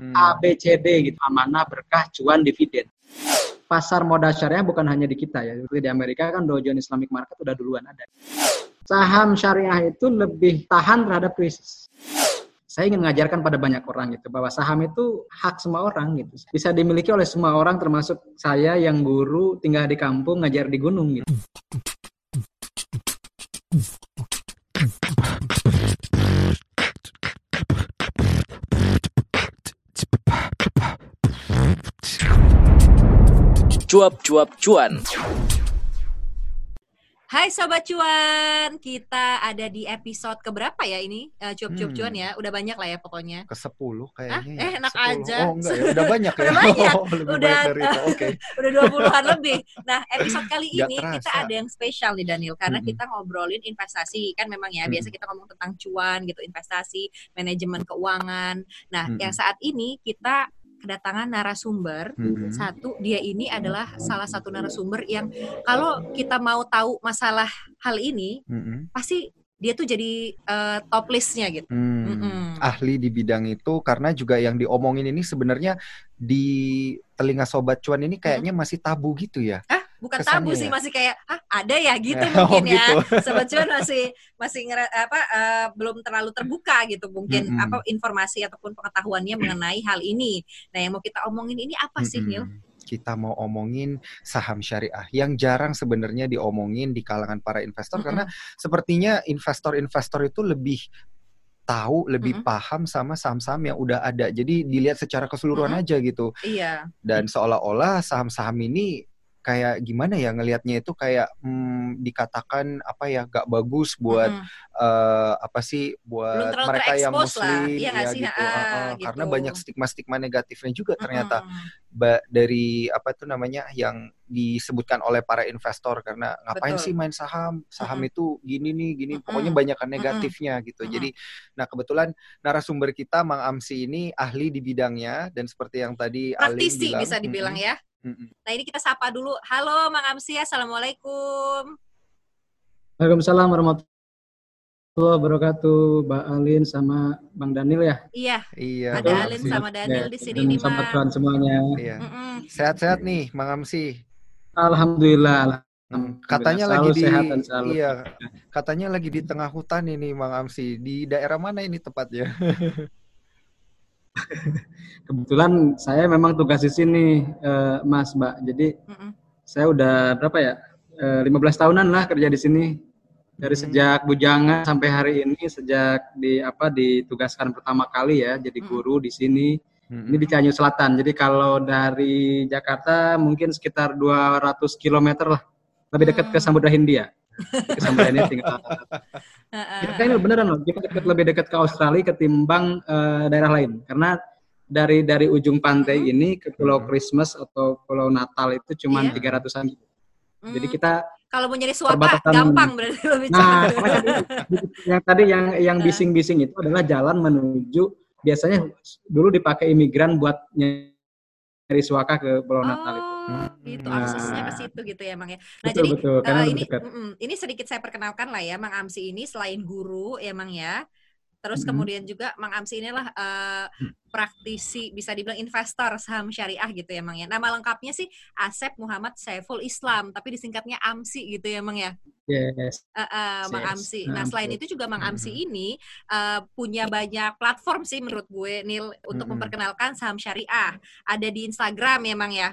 hmm. A, B, C, D gitu. Amanah, berkah, cuan, dividen. Pasar modal syariah bukan hanya di kita ya. Seperti di Amerika kan Dow Jones Islamic Market udah duluan ada. Saham syariah itu lebih tahan terhadap krisis. Saya ingin mengajarkan pada banyak orang gitu bahwa saham itu hak semua orang gitu. Bisa dimiliki oleh semua orang termasuk saya yang guru tinggal di kampung ngajar di gunung gitu. Cuap-cuap cuan. Hai Sobat Cuan, kita ada di episode keberapa ya ini? Uh, cuap-cuap hmm. cuan ya, udah banyak lah ya pokoknya. Ke sepuluh kayaknya. Ah, eh, enak 10. aja. Oh enggak ya, udah banyak ya? udah banyak. Oh, udah, banyak Okay. udah 20-an lebih. Nah, episode kali ini terasa. kita ada yang spesial nih Daniel, karena hmm. kita ngobrolin investasi. Kan memang ya, hmm. biasa kita ngomong tentang cuan gitu, investasi, manajemen keuangan. Nah, hmm. yang saat ini kita kedatangan narasumber. Mm-hmm. Satu, dia ini adalah salah satu narasumber yang kalau kita mau tahu masalah hal ini, mm-hmm. pasti dia tuh jadi uh, top listnya gitu. Hmm, mm-hmm. Ahli di bidang itu karena juga yang diomongin ini sebenarnya di telinga sobat cuan ini kayaknya mm-hmm. masih tabu gitu ya. Ah? Bukan tabu sih ya? masih kayak ah ada ya gitu oh, mungkin ya gitu. sobat cuan masih masih ngera, apa uh, belum terlalu terbuka gitu mungkin mm -hmm. apa informasi ataupun pengetahuannya mengenai hal ini nah yang mau kita omongin ini apa sih mm -hmm. Nil kita mau omongin saham syariah yang jarang sebenarnya diomongin di kalangan para investor mm -hmm. karena sepertinya investor-investor itu lebih tahu, lebih mm -hmm. paham sama saham-saham yang udah ada. Jadi dilihat secara keseluruhan mm -hmm. aja gitu. Iya. Dan seolah-olah saham-saham ini kayak gimana ya ngelihatnya itu kayak hmm, dikatakan apa ya gak bagus buat mm uh, apa sih buat mereka yang muslim iya ya sih? gitu. Uh, uh, gitu karena banyak stigma-stigma negatifnya juga ternyata ba dari apa tuh namanya yang disebutkan oleh para investor karena ngapain Betul. sih main saham saham mm -hmm. itu gini nih gini mm -hmm. pokoknya banyak negatifnya mm -hmm. gitu mm -hmm. jadi nah kebetulan narasumber kita Mang Amsi ini ahli di bidangnya dan seperti yang tadi praktisi bilang, bisa dibilang mm -hmm. ya Nah ini kita sapa dulu. Halo Mang Amsi, Assalamualaikum. Waalaikumsalam warahmatullahi wabarakatuh. Mbak Alin sama Bang Daniel ya? Iya. Iya. Ada Alin sama Daniel ya, di sini nih, Mang. semuanya. Iya. Sehat-sehat nih, Mang Amsi. Alhamdulillah. Hmm, katanya lagi di sehat dan iya katanya lagi di tengah hutan ini Mang Amsi di daerah mana ini tepatnya Kebetulan saya memang tugas di sini, uh, Mas, Mbak. Jadi mm -mm. saya udah berapa ya? Uh, eh, 15 tahunan lah kerja di sini. Dari mm. sejak bujangan sampai hari ini, sejak di apa ditugaskan pertama kali ya, jadi guru di sini. Mm. Ini di Cianjur Selatan. Jadi kalau dari Jakarta mungkin sekitar 200 km lah, lebih dekat ke Samudra Hindia. Samudra Hindia tinggal. kita ini beneran loh, kita dekat lebih dekat ke Australia ketimbang uh, daerah lain. Karena dari dari ujung pantai hmm. ini ke Pulau. Christmas atau Pulau Natal itu cuma iya. tiga yeah. ratusan. Hmm. Jadi kita kalau mau nyari suaka gampang berarti lebih Nah, yang tadi yang yang bising-bising itu adalah jalan menuju biasanya dulu dipakai imigran buat nyari suaka ke Pulau oh, Natal itu. Oh, gitu nah. aksesnya ke situ gitu ya, Mang ya. Nah, betul, jadi betul, uh, ini mm, ini sedikit saya perkenalkan lah ya, Mang Amsi ini selain guru ya, Mang ya Terus mm-hmm. kemudian juga Mang Amsi inilah uh, praktisi bisa dibilang investor saham syariah gitu ya Mang ya. Nama lengkapnya sih Asep Muhammad Saiful Islam, tapi disingkatnya Amsi gitu ya Mang ya. Yes. Uh, uh, Mang yes. Amsi. Nah, selain itu juga Mang Amsi mm-hmm. ini uh, punya banyak platform sih menurut gue Nil untuk memperkenalkan saham syariah. Ada di Instagram ya Mang ya.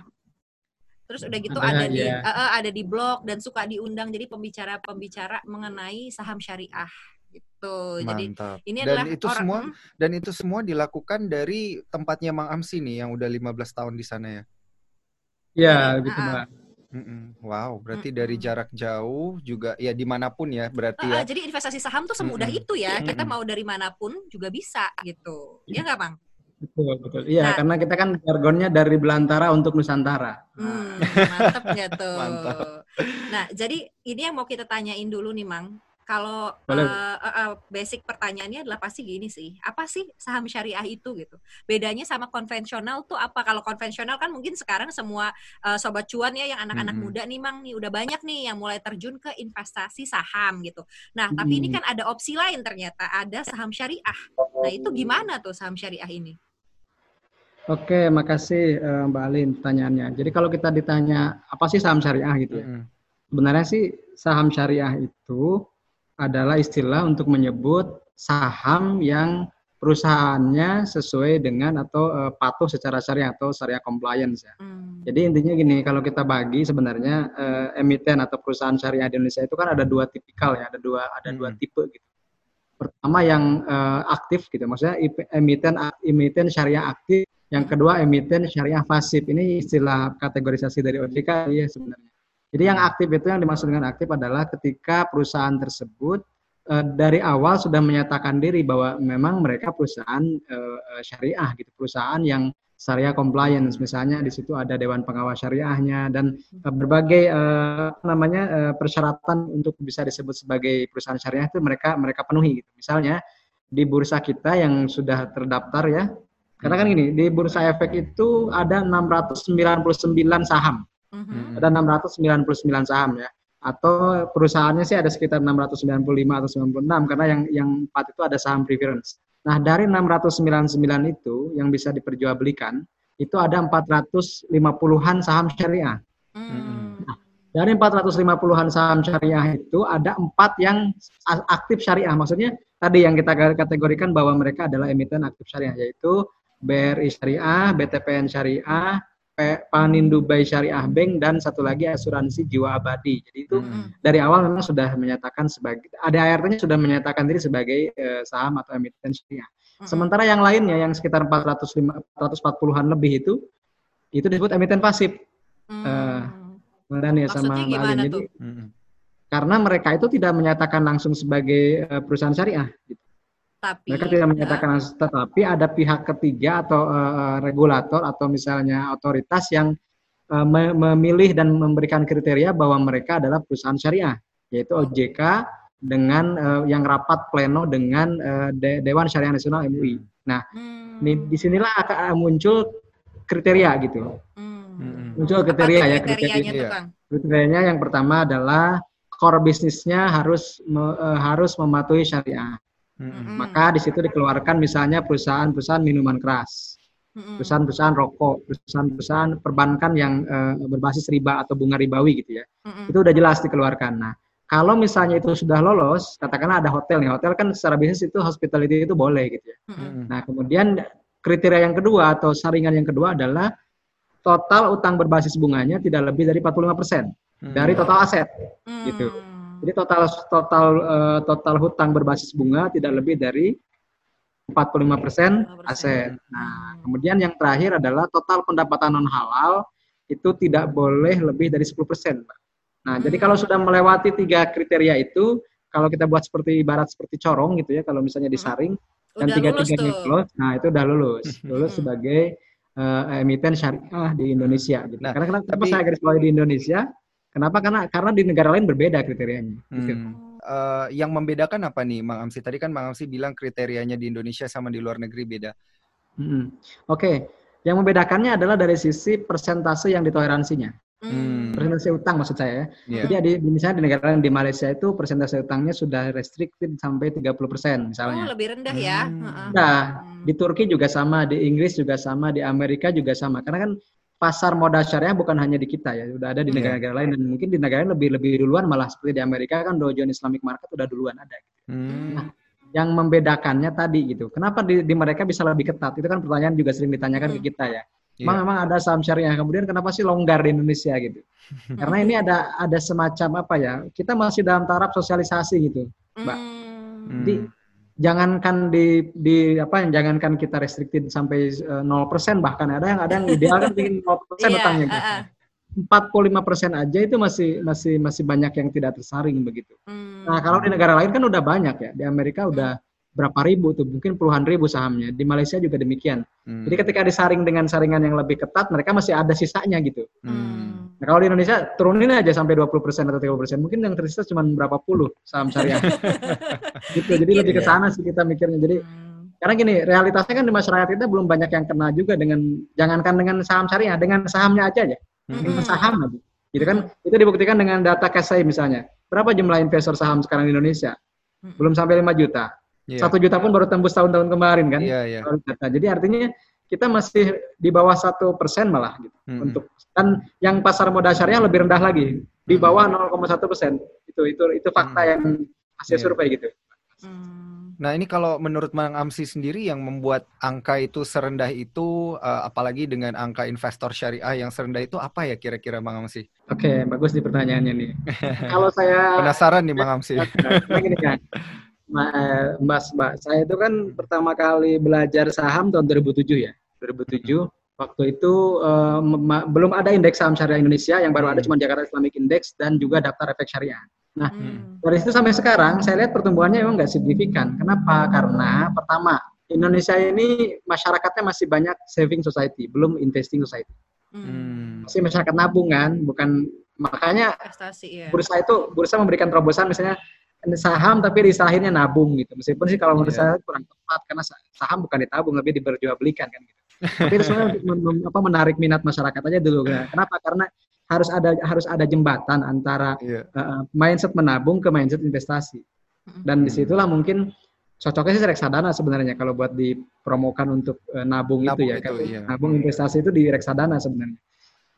Terus udah gitu ada, ada di uh, uh, ada di blog dan suka diundang jadi pembicara-pembicara mengenai saham syariah gitu. Mantap. Jadi ini dan adalah itu orang, semua hmm? dan itu semua dilakukan dari tempatnya Mang Amsi nih yang udah 15 tahun di sana ya. Iya, gitu, Mbak. Wow, berarti mm-mm. dari jarak jauh juga ya di mana pun ya berarti uh, ya. jadi investasi saham tuh semudah mm-mm. itu ya. Kita mau dari mana pun juga bisa gitu. Ya nggak bang? Betul betul. Iya nah, karena kita kan jargonnya dari belantara untuk nusantara. Hmm, mantep ya tuh. Mantap. Nah jadi ini yang mau kita tanyain dulu nih mang. Kalau uh, uh, uh, basic pertanyaannya adalah pasti gini sih, apa sih saham syariah itu gitu? Bedanya sama konvensional tuh apa? Kalau konvensional kan mungkin sekarang semua uh, sobat cuan ya yang anak-anak hmm. muda nih mang nih udah banyak nih yang mulai terjun ke investasi saham gitu. Nah, hmm. tapi ini kan ada opsi lain ternyata ada saham syariah. Nah, itu gimana tuh saham syariah ini? Oke, makasih uh, Mbak Alin pertanyaannya. Jadi kalau kita ditanya apa sih saham syariah gitu ya? Mm -hmm. Sebenarnya sih saham syariah itu adalah istilah untuk menyebut saham yang perusahaannya sesuai dengan atau uh, patuh secara syariah atau syariah compliance ya. Hmm. Jadi intinya gini, kalau kita bagi sebenarnya uh, emiten atau perusahaan syariah di Indonesia itu kan ada dua tipikal ya, ada dua ada hmm. dua tipe gitu. Pertama yang uh, aktif gitu, maksudnya emiten emiten syariah aktif, yang kedua emiten syariah pasif. Ini istilah kategorisasi dari OJK ya sebenarnya. Jadi yang aktif itu yang dimaksud dengan aktif adalah ketika perusahaan tersebut uh, dari awal sudah menyatakan diri bahwa memang mereka perusahaan uh, syariah gitu, perusahaan yang syariah compliance misalnya di situ ada dewan pengawas syariahnya dan uh, berbagai uh, namanya uh, persyaratan untuk bisa disebut sebagai perusahaan syariah itu mereka mereka penuhi gitu. Misalnya di bursa kita yang sudah terdaftar ya. Karena kan ini di bursa efek itu ada 699 saham. Mm-hmm. Ada 699 saham ya atau perusahaannya sih ada sekitar 695 atau 96 karena yang yang empat itu ada saham preference. Nah, dari 699 itu yang bisa diperjualbelikan itu ada 450-an saham syariah. Hmm. Nah, dari 450-an saham syariah itu ada empat yang aktif syariah. Maksudnya tadi yang kita kategorikan bahwa mereka adalah emiten aktif syariah yaitu BRI Syariah, BTPN Syariah, Panin Dubai Syariah Bank dan satu lagi asuransi jiwa abadi. Jadi itu hmm. dari awal memang sudah menyatakan sebagai ada ART-nya sudah menyatakan diri sebagai uh, saham atau emiten syariah. Hmm. Sementara yang lainnya yang sekitar 440-an lebih itu itu disebut emiten pasif. Hmm. Uh, dan ya sama Mbak Alin. Jadi hmm. karena mereka itu tidak menyatakan langsung sebagai uh, perusahaan syariah gitu. Tapi mereka tidak menyatakan uh, tetapi ada pihak ketiga atau uh, regulator atau misalnya otoritas yang uh, memilih dan memberikan kriteria bahwa mereka adalah perusahaan syariah yaitu OJK dengan uh, yang rapat pleno dengan uh, De Dewan Syariah Nasional MUI. Nah, hmm. ini di sinilah akan muncul kriteria gitu. Hmm. Muncul kriteria ya kriteria. Kriterianya yang pertama adalah core bisnisnya harus me, uh, harus mematuhi syariah. Hmm. Maka di situ dikeluarkan misalnya perusahaan-perusahaan minuman keras, perusahaan-perusahaan rokok, perusahaan-perusahaan perbankan yang uh, berbasis riba atau bunga ribawi gitu ya. Hmm. Itu udah jelas dikeluarkan. Nah, kalau misalnya itu sudah lolos, katakanlah ada hotel nih, hotel kan secara bisnis itu hospitality itu boleh gitu ya. Hmm. Nah, kemudian kriteria yang kedua atau saringan yang kedua adalah total utang berbasis bunganya tidak lebih dari 45% hmm. dari total aset hmm. gitu. Jadi total total uh, total hutang berbasis bunga tidak lebih dari 45% aset. Nah, kemudian yang terakhir adalah total pendapatan non halal itu tidak boleh lebih dari 10%, Mbak. Nah, hmm. jadi kalau sudah melewati tiga kriteria itu, kalau kita buat seperti ibarat seperti corong gitu ya, kalau misalnya disaring hmm. dan tiga-tiganya close, nah itu udah lulus. Lulus hmm. sebagai uh, emiten syariah di Indonesia gitu. Nah, Karena kenapa tapi, saya garis bawahi di Indonesia? Kenapa? Karena karena di negara lain berbeda kriterianya. Gitu. Hmm. Uh, yang membedakan apa nih, Mang Amsi? Tadi kan Mang Amsi bilang kriterianya di Indonesia sama di luar negeri beda. Hmm. Oke, okay. yang membedakannya adalah dari sisi persentase yang ditoleransinya. Hmm. Persentase utang maksud saya ya. Yeah. Jadi di, misalnya di negara lain di Malaysia itu persentase utangnya sudah restricted sampai 30% misalnya. Oh, lebih rendah ya. Hmm. Nah, di Turki juga sama, di Inggris juga sama, di Amerika juga sama. Karena kan pasar modal syariah bukan hanya di kita ya, sudah ada di iya. negara-negara lain dan mungkin di negara lain lebih lebih duluan malah seperti di Amerika kan Dow Jones Islamic Market udah duluan ada. Gitu. Hmm. Nah, yang membedakannya tadi gitu. Kenapa di, di mereka bisa lebih ketat? Itu kan pertanyaan juga sering ditanyakan hmm. ke kita ya. Yeah. Memang, memang ada saham syariah. Kemudian kenapa sih longgar di Indonesia gitu? Karena ini ada ada semacam apa ya? Kita masih dalam taraf sosialisasi gitu, Mbak. Hmm. Jadi jangankan di di apa yang jangankan kita restricted sampai eh, 0% bahkan ada yang ada yang ideal kan bikin 0% yeah, utangnya gitu. Uh, uh. 45% aja itu masih masih masih banyak yang tidak tersaring begitu. Hmm. Nah, kalau di negara lain kan udah banyak ya. Di Amerika udah berapa ribu tuh, mungkin puluhan ribu sahamnya. Di Malaysia juga demikian. Hmm. Jadi ketika disaring dengan saringan yang lebih ketat, mereka masih ada sisanya gitu. Hmm. Nah, kalau di Indonesia turunin aja sampai 20% atau 30%, mungkin yang tersisa cuma berapa puluh saham syariah. gitu. Jadi lebih ke sana sih kita mikirnya. Jadi hmm. karena gini, realitasnya kan di masyarakat kita belum banyak yang kena juga dengan jangankan dengan saham syariah, dengan sahamnya aja ya. Hmm. Dengan saham aja. Gitu kan? Itu dibuktikan dengan data cash misalnya. Berapa jumlah investor saham sekarang di Indonesia? Hmm. Belum sampai 5 juta. Yeah. Satu juta pun baru tembus tahun-tahun kemarin kan. Yeah, yeah. Jadi artinya kita masih di bawah satu persen malah gitu hmm. untuk dan yang pasar modal syariah lebih rendah lagi di hmm. bawah 0,1 persen itu itu itu fakta hmm. yang hasil yeah. survei gitu. Hmm. Nah ini kalau menurut Mang Amsi sendiri yang membuat angka itu serendah itu uh, apalagi dengan angka investor syariah yang serendah itu apa ya kira-kira Mang Amsi? Oke okay, bagus di pertanyaannya nih. kalau saya penasaran nih Mang Amsi. gini kan, Mas Mbak, saya itu kan pertama kali belajar saham tahun 2007 ya. 2007 waktu itu uh, belum ada indeks saham syariah Indonesia yang baru ada hmm. cuma Jakarta Islamic Index dan juga daftar efek syariah. Nah, hmm. dari situ sampai sekarang saya lihat pertumbuhannya memang nggak signifikan. Kenapa? Karena pertama, Indonesia ini masyarakatnya masih banyak saving society, belum investing society. Hmm. Masih masyarakat nabungan, bukan makanya Investasi, ya. bursa itu bursa memberikan terobosan misalnya saham tapi disahinnya nabung gitu. Meskipun sih kalau menurut yeah. saya kurang tepat karena saham bukan ditabung tapi diperjualbelikan kan gitu. tapi itu sebenarnya untuk apa menarik minat masyarakat aja dulu. Kenapa? Karena harus ada harus ada jembatan antara yeah. Iya. uh, mindset menabung ke mindset investasi. Dan di situlah mungkin cocoknya sih reksadana sebenarnya kalau buat dipromokan untuk uh, nabung, nabung itu ya. Itu, iya. Nabung investasi itu di reksadana sebenarnya.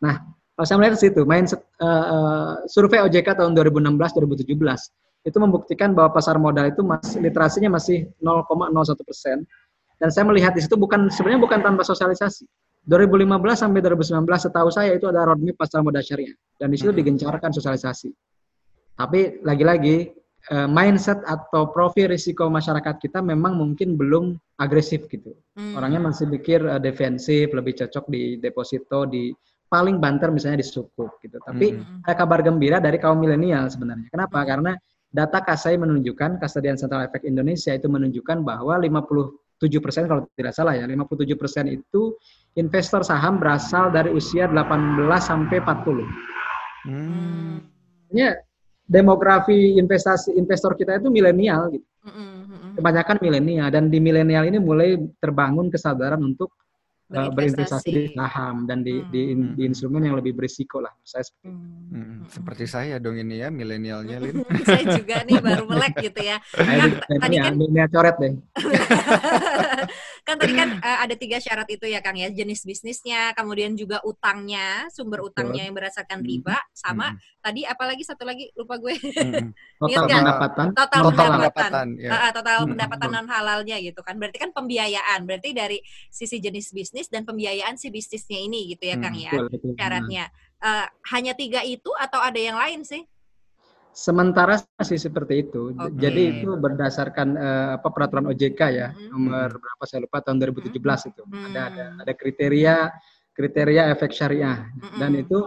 Nah, kalau saya melihat situ mindset uh, uh, survei OJK tahun 2016 2017 itu membuktikan bahwa pasar modal itu masih literasinya masih 0,01 persen. Dan saya melihat di situ bukan sebenarnya bukan tanpa sosialisasi 2015 sampai 2019 setahu saya itu ada roadmap pasar modal syariah dan di situ hmm. digencarkan sosialisasi. Tapi lagi-lagi uh, mindset atau profil risiko masyarakat kita memang mungkin belum agresif gitu. Hmm. Orangnya masih pikir uh, defensif, lebih cocok di deposito, di paling banter misalnya di sukuk gitu. Tapi hmm. ada kabar gembira dari kaum milenial sebenarnya. Kenapa? Karena data KSAI menunjukkan, Kastadian Central Efek Indonesia itu menunjukkan bahwa 57 persen kalau tidak salah ya, 57 persen itu investor saham berasal dari usia 18 sampai 40. Hmm. Ya, demografi investasi investor kita itu milenial gitu. Kebanyakan milenial dan di milenial ini mulai terbangun kesadaran untuk berinvestasi, berinvestasi di saham dan di, hmm. di, di instrumen yang lebih berisiko lah. Saya seperti hmm. Hmm. Seperti saya dong ini ya milenialnya Lin. saya juga nih baru melek gitu ya. Kan, tadi kan milenial coret deh. kan tadi kan uh, ada tiga syarat itu ya Kang ya jenis bisnisnya, kemudian juga utangnya, sumber utangnya yang berdasarkan riba, sama hmm. tadi apalagi satu lagi lupa gue. Hmm. Total pendapatan. Total, total pendapatan. Ya. Uh, total hmm. pendapatan non halalnya gitu kan. Berarti kan pembiayaan. Berarti dari sisi jenis bisnis dan pembiayaan si bisnisnya ini gitu ya Kang hmm, ya betul, syaratnya. Uh, hanya tiga itu atau ada yang lain sih? Sementara masih seperti itu. Okay. Jadi itu berdasarkan uh, apa peraturan OJK ya mm-hmm. nomor berapa saya lupa tahun 2017 mm-hmm. itu. Mm-hmm. Ada ada ada kriteria kriteria efek syariah mm-hmm. dan itu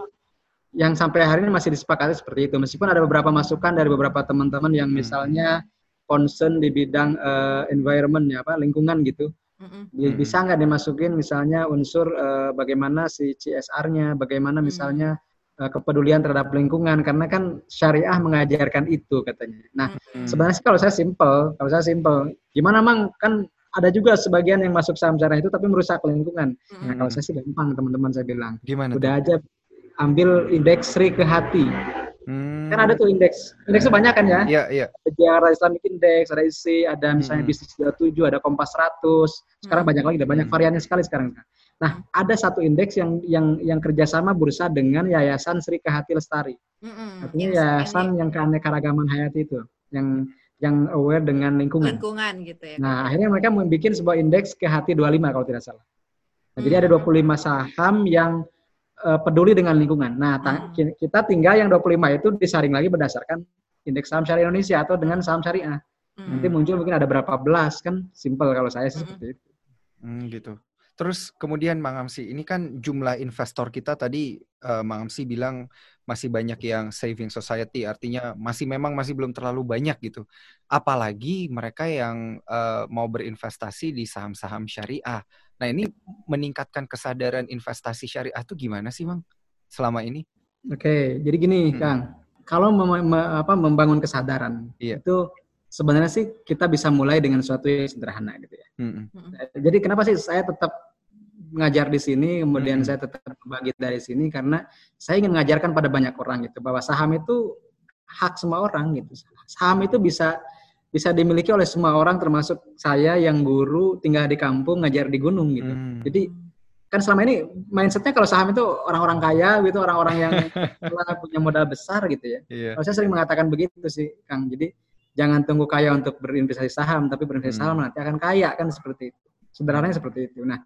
yang sampai hari ini masih disepakati seperti itu. Meskipun ada beberapa masukan dari beberapa teman-teman yang misalnya concern di bidang uh, environment ya apa lingkungan gitu. Mm-hmm. Bisa nggak dimasukin misalnya unsur uh, bagaimana si CSR-nya, bagaimana misalnya uh, kepedulian terhadap lingkungan karena kan syariah mengajarkan itu katanya. Nah, mm-hmm. sebenarnya sih kalau saya simple, kalau saya simple, gimana mang kan ada juga sebagian yang masuk saham syariah itu tapi merusak lingkungan. Mm-hmm. Nah, kalau saya sih gampang teman-teman saya bilang. Gimana? Udah tuh? aja ambil indeks Sri ke hati. Kan ada tuh indeks. Indeks hmm. banyak kan ya? Iya, iya. Ada Islamic Index, ada IC, ada misalnya hmm. Bisnis 27, ada Kompas 100. Sekarang hmm. banyak lagi, ada banyak hmm. variannya sekali sekarang. Nah, ada satu indeks yang yang yang kerjasama bursa dengan Yayasan Sri Kahati Lestari. Hmm. Artinya yes, yayasan yang keanekaragaman hayati itu, yang yang aware dengan lingkungan. Lingkungan gitu ya. Nah, akhirnya mereka membuat sebuah indeks ke hati 25 kalau tidak salah. Nah, hmm. jadi ada 25 saham yang uh, peduli dengan lingkungan. Nah, hmm. kita tinggal yang 25 itu disaring lagi berdasarkan indeks saham syariah Indonesia atau dengan saham syariah. Hmm. Nanti muncul mungkin ada berapa belas kan simple kalau saya hmm. seperti itu. Hmm, gitu. Terus kemudian Mang Amsi, ini kan jumlah investor kita tadi uh, Mang Amsi bilang masih banyak yang saving society, artinya masih memang masih belum terlalu banyak gitu. Apalagi mereka yang uh, mau berinvestasi di saham-saham syariah. Nah ini meningkatkan kesadaran investasi syariah itu gimana sih bang selama ini? Oke, jadi gini hmm. Kang, kalau mem mem apa, membangun kesadaran iya. itu sebenarnya sih kita bisa mulai dengan sesuatu yang sederhana gitu ya. Hmm. Jadi kenapa sih saya tetap ngajar di sini, kemudian hmm. saya tetap berbagi dari sini karena saya ingin mengajarkan pada banyak orang gitu bahwa saham itu hak semua orang gitu. Saham itu bisa bisa dimiliki oleh semua orang termasuk saya yang guru tinggal di kampung ngajar di gunung gitu. Hmm. Jadi kan selama ini mindsetnya kalau saham itu orang-orang kaya gitu orang-orang yang punya modal besar gitu ya. Yeah. Kalau saya sering mengatakan begitu sih Kang. Jadi jangan tunggu kaya untuk berinvestasi saham tapi berinvestasi hmm. saham nanti akan kaya kan seperti itu. Sederhananya seperti itu. Nah,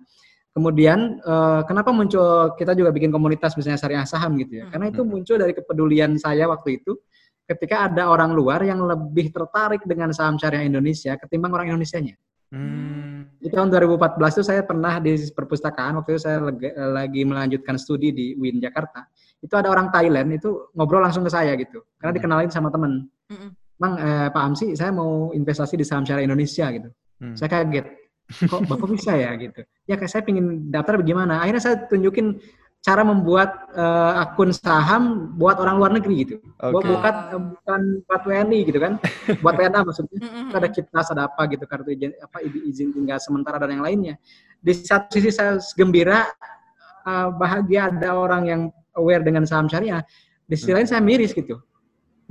kemudian eh, kenapa muncul kita juga bikin komunitas misalnya syariah saham gitu ya? Hmm. Karena itu hmm. muncul dari kepedulian saya waktu itu ketika ada orang luar yang lebih tertarik dengan saham syariah Indonesia ketimbang orang Indonesia-nya. Hmm. Di tahun 2014 itu saya pernah di perpustakaan waktu itu saya lagi, lagi melanjutkan studi di UIN Jakarta. Itu ada orang Thailand itu ngobrol langsung ke saya gitu. Karena hmm. dikenalin sama temen. Hmm. Bang, eh, Pak Amsi, saya mau investasi di saham syariah Indonesia gitu. Hmm. Saya kaget. Kok Bapak bisa ya gitu. Ya kayak saya pingin daftar bagaimana. Akhirnya saya tunjukin cara membuat uh, akun saham buat orang luar negeri gitu. Okay. Bukan bukan buat WNI gitu kan. buat WNA maksudnya. ada kitas, ada apa gitu kartu izin apa izin tinggal sementara dan yang lainnya. Di satu sisi saya gembira uh, bahagia ada orang yang aware dengan saham syariah. Di sisi lain saya miris gitu.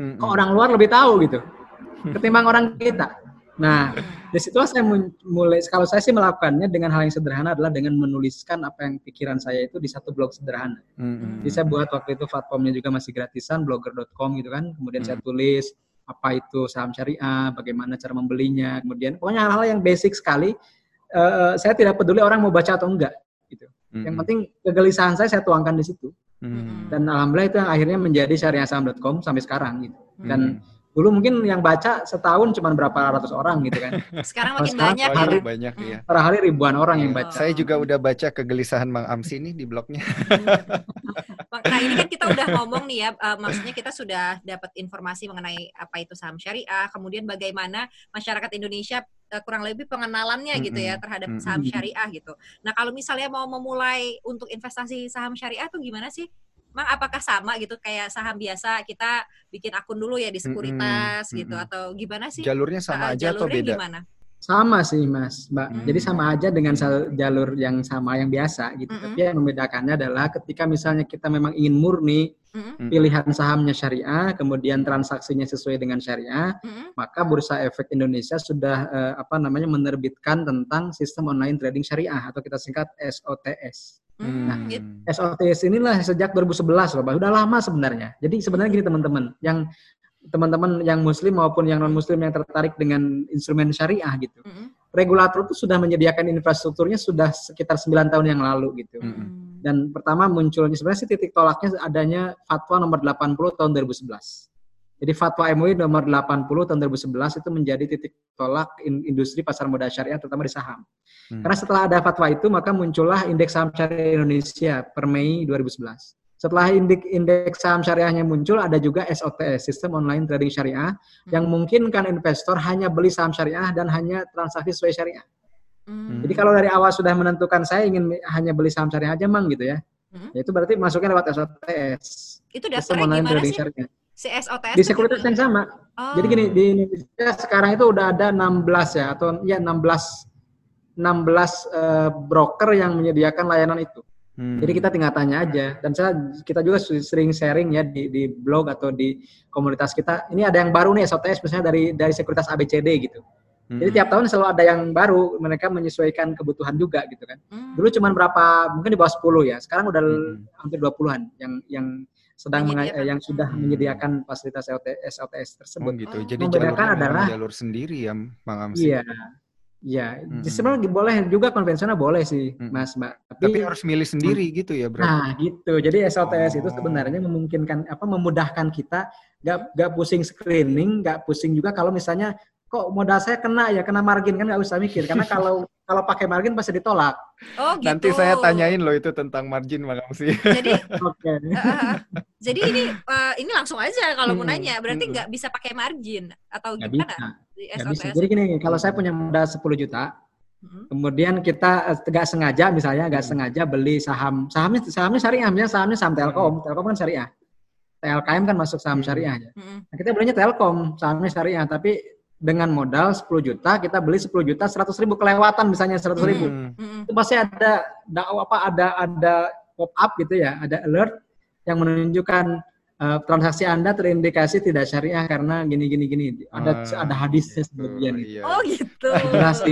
Kok orang luar lebih tahu gitu. Ketimbang orang kita. Nah, di situ saya mulai kalau saya sih melakukannya dengan hal yang sederhana adalah dengan menuliskan apa yang pikiran saya itu di satu blog sederhana. Mm-hmm. Jadi saya buat waktu itu platformnya juga masih gratisan blogger.com gitu kan. Kemudian mm-hmm. saya tulis apa itu saham syariah, bagaimana cara membelinya, kemudian pokoknya hal-hal yang basic sekali. Uh, saya tidak peduli orang mau baca atau enggak gitu. Mm-hmm. Yang penting kegelisahan saya saya tuangkan di situ. Mm-hmm. Dan alhamdulillah itu yang akhirnya menjadi syariahsaham.com sampai sekarang gitu. Dan mm-hmm Dulu mungkin yang baca setahun cuma berapa ratus orang gitu kan. Sekarang makin sekarang banyak. Hari, banyak ya. Per hari ribuan orang yang baca. Saya juga udah baca kegelisahan Bang Amsi nih di blognya. nah ini kan kita udah ngomong nih ya, uh, maksudnya kita sudah dapat informasi mengenai apa itu saham syariah, kemudian bagaimana masyarakat Indonesia uh, kurang lebih pengenalannya mm -hmm. gitu ya terhadap saham syariah gitu. Nah kalau misalnya mau memulai untuk investasi saham syariah tuh gimana sih? Mang apakah sama gitu kayak saham biasa kita bikin akun dulu ya di sekuritas mm -hmm. gitu atau gimana sih? Jalurnya sama aja atau beda? Gimana? Sama sih Mas, Mbak. Hmm. Jadi sama aja dengan jalur yang sama yang biasa gitu. Hmm. Tapi yang membedakannya adalah ketika misalnya kita memang ingin murni hmm. pilihan sahamnya syariah, kemudian transaksinya sesuai dengan syariah, hmm. maka Bursa Efek Indonesia sudah uh, apa namanya menerbitkan tentang sistem online trading syariah atau kita singkat SOTS. Hmm. Nah, SOTS inilah sejak 2011 loh, Udah lama sebenarnya. Jadi sebenarnya gini teman-teman, yang teman-teman yang muslim maupun yang non muslim yang tertarik dengan instrumen syariah gitu. Hmm. Regulator itu sudah menyediakan infrastrukturnya sudah sekitar 9 tahun yang lalu gitu. Hmm. Dan pertama munculnya sebenarnya sih titik tolaknya adanya fatwa nomor 80 tahun 2011. Jadi fatwa MUI nomor 80 tahun 2011 itu menjadi titik tolak industri pasar modal syariah terutama di saham. Hmm. Karena setelah ada fatwa itu maka muncullah indeks saham syariah Indonesia per Mei 2011. Setelah indeks, indeks saham syariahnya muncul ada juga SOTS, sistem online trading syariah hmm. yang memungkinkan investor hanya beli saham syariah dan hanya transaksi sesuai syariah. Hmm. Jadi kalau dari awal sudah menentukan saya ingin hanya beli saham syariah aja mang gitu ya. Hmm. Ya itu berarti masuknya lewat SOTS. Itu daftarnya gimana sih? Syariah. CSOTS di sekuritas yang sama. Oh. Jadi gini di Indonesia sekarang itu udah ada 16 ya atau ya 16 16 uh, broker yang menyediakan layanan itu. Hmm. Jadi kita tinggal tanya aja dan saya kita juga sering sharing ya di, di blog atau di komunitas kita. Ini ada yang baru nih SOTS misalnya dari dari sekuritas ABCD gitu. Hmm. Jadi tiap tahun selalu ada yang baru, mereka menyesuaikan kebutuhan juga gitu kan. Hmm. Dulu cuma berapa, mungkin di bawah 10 ya. Sekarang udah hmm. hampir 20-an yang yang sedang yang sudah hmm. menyediakan fasilitas LTS LTS tersebut. Oh, gitu. Jadi membedakan adalah jalur sendiri ya, Bang Amsi. Iya. Iya, hmm. sebenarnya boleh juga konvensional boleh sih, hmm. Mas Mbak. Tapi, Tapi harus milih sendiri hmm. gitu ya, bro. Nah, gitu. Jadi SLTS oh. itu sebenarnya memungkinkan apa memudahkan kita nggak nggak pusing screening, nggak pusing juga kalau misalnya kok modal saya kena ya kena margin kan nggak usah mikir karena kalau kalau pakai margin pasti ditolak. Oh gitu. Nanti saya tanyain loh itu tentang margin Bang sih. Jadi okay. uh, jadi ini uh, ini langsung aja kalau hmm, mau nanya berarti nggak hmm. bisa pakai margin atau gak gimana? Bisa. bisa. Jadi gini kalau saya punya modal 10 juta hmm. Kemudian kita nggak sengaja misalnya nggak hmm. sengaja beli saham sahamnya sahamnya syariah misalnya sahamnya saham Telkom, hmm. Telkom kan syariah. TLKM kan masuk saham hmm. syariah ya. Hmm. Nah, kita belinya Telkom, sahamnya syariah, tapi dengan modal 10 juta kita beli 10 juta 100 ribu kelewatan misalnya 100 ribu hmm. itu pasti ada dakwah apa ada ada pop up gitu ya ada alert yang menunjukkan uh, transaksi Anda terindikasi tidak syariah karena gini gini gini. Ada uh, ada hadisnya gitu, sebelumnya nih. Iya. Oh gitu.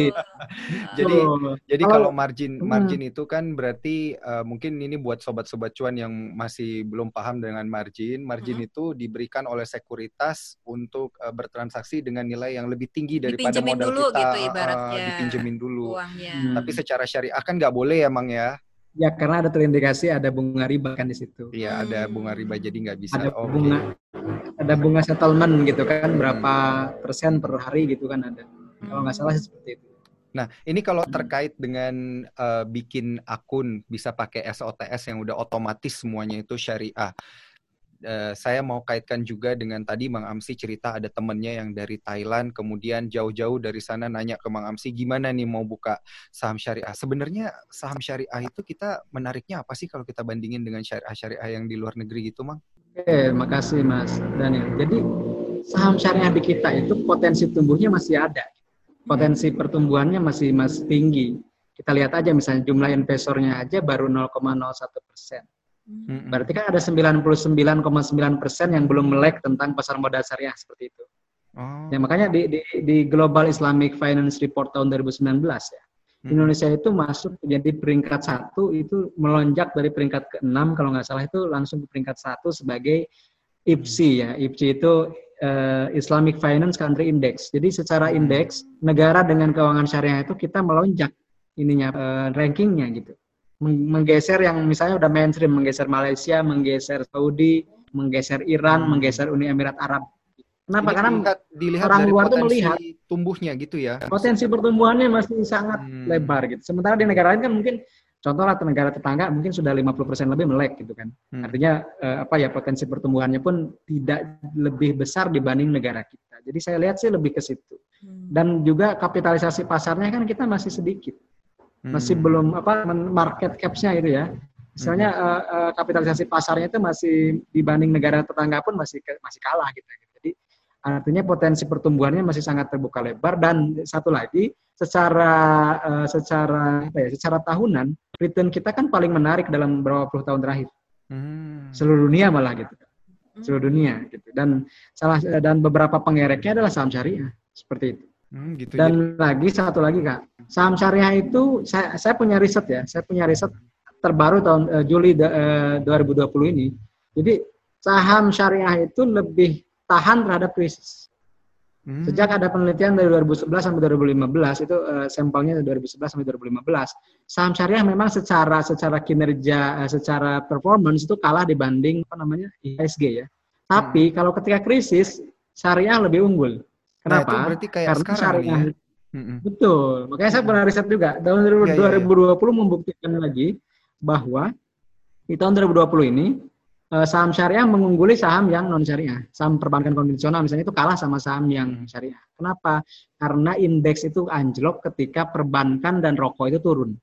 jadi oh. jadi kalau margin hmm. margin itu kan berarti uh, mungkin ini buat sobat-sobat cuan yang masih belum paham dengan margin. Margin hmm. itu diberikan oleh sekuritas untuk uh, bertransaksi dengan nilai yang lebih tinggi daripada modal dulu, kita. Gitu, ibaratnya. Uh, dipinjemin dulu. Hmm. Tapi secara syariah kan nggak boleh emang ya. Ya karena ada terindikasi ada bunga riba kan di situ. Iya ada bunga riba jadi nggak bisa. Ada oh, bunga, okay. ada bunga settlement gitu kan berapa persen per hari gitu kan ada. Hmm. Kalau nggak salah seperti itu. Nah ini kalau terkait dengan uh, bikin akun bisa pakai SOTS yang udah otomatis semuanya itu syariah. Uh, saya mau kaitkan juga dengan tadi Mang Amsi cerita ada temennya yang dari Thailand, kemudian jauh-jauh dari sana nanya ke Mang Amsi gimana nih mau buka saham syariah. Sebenarnya saham syariah itu kita menariknya apa sih kalau kita bandingin dengan syariah-syariah yang di luar negeri gitu, Mang? Oke, makasih Mas Daniel. Jadi saham syariah di kita itu potensi tumbuhnya masih ada. Potensi pertumbuhannya masih masih tinggi. Kita lihat aja misalnya jumlah investornya aja baru 0,01 persen Hmm. Berarti kan ada 99,9 persen yang belum melek tentang pasar modal syariah seperti itu. Oh. Ya makanya di, di, di Global Islamic Finance Report tahun 2019 ya, hmm. Indonesia itu masuk jadi peringkat satu itu melonjak dari peringkat ke-6 kalau nggak salah itu langsung ke peringkat satu sebagai IPSI ya. IPSI itu uh, Islamic Finance Country Index. Jadi secara hmm. indeks negara dengan keuangan syariah itu kita melonjak ininya uh, rankingnya gitu menggeser yang misalnya udah mainstream, menggeser Malaysia, menggeser Saudi, menggeser Iran, hmm. menggeser Uni Emirat Arab. Kenapa? Karena dilihat, orang luar tuh melihat tumbuhnya gitu ya. Potensi pertumbuhannya masih sangat hmm. lebar gitu. Sementara di negara lain kan mungkin contoh lah negara tetangga mungkin sudah 50% lebih melek gitu kan. Hmm. Artinya eh, apa ya potensi pertumbuhannya pun tidak lebih besar dibanding negara kita. Jadi saya lihat sih lebih ke situ. Hmm. Dan juga kapitalisasi pasarnya kan kita masih sedikit masih hmm. belum apa market capsnya itu ya. Misalnya hmm. uh, uh, kapitalisasi pasarnya itu masih dibanding negara tetangga pun masih masih kalah gitu jadi artinya potensi pertumbuhannya masih sangat terbuka lebar. Dan satu lagi secara uh, secara apa ya secara tahunan return kita kan paling menarik dalam beberapa puluh tahun terakhir. Hmm. seluruh dunia malah gitu. Seluruh dunia gitu. Dan salah dan beberapa pengereknya adalah saham syariah. Seperti itu Hmm, gitu, Dan gitu. lagi satu lagi kak, saham syariah itu saya, saya punya riset ya, saya punya riset terbaru tahun uh, Juli uh, 2020 ini. Jadi saham syariah itu lebih tahan terhadap krisis. Hmm. Sejak ada penelitian dari 2011 sampai 2015 itu uh, sampelnya dari 2011 sampai 2015, saham syariah memang secara secara kinerja, uh, secara performance itu kalah dibanding apa namanya IHSG ya. Tapi hmm. kalau ketika krisis syariah lebih unggul. Kenapa? Nah, itu berarti kayak Karena sekarang syariah. Ya? Betul. Makanya saya pernah riset juga. Tahun ya, 2020 ya, ya. membuktikan lagi bahwa di tahun 2020 ini eh, saham syariah mengungguli saham yang non syariah. Saham perbankan konvensional misalnya itu kalah sama saham yang syariah. Kenapa? Karena indeks itu anjlok ketika perbankan dan rokok itu turun.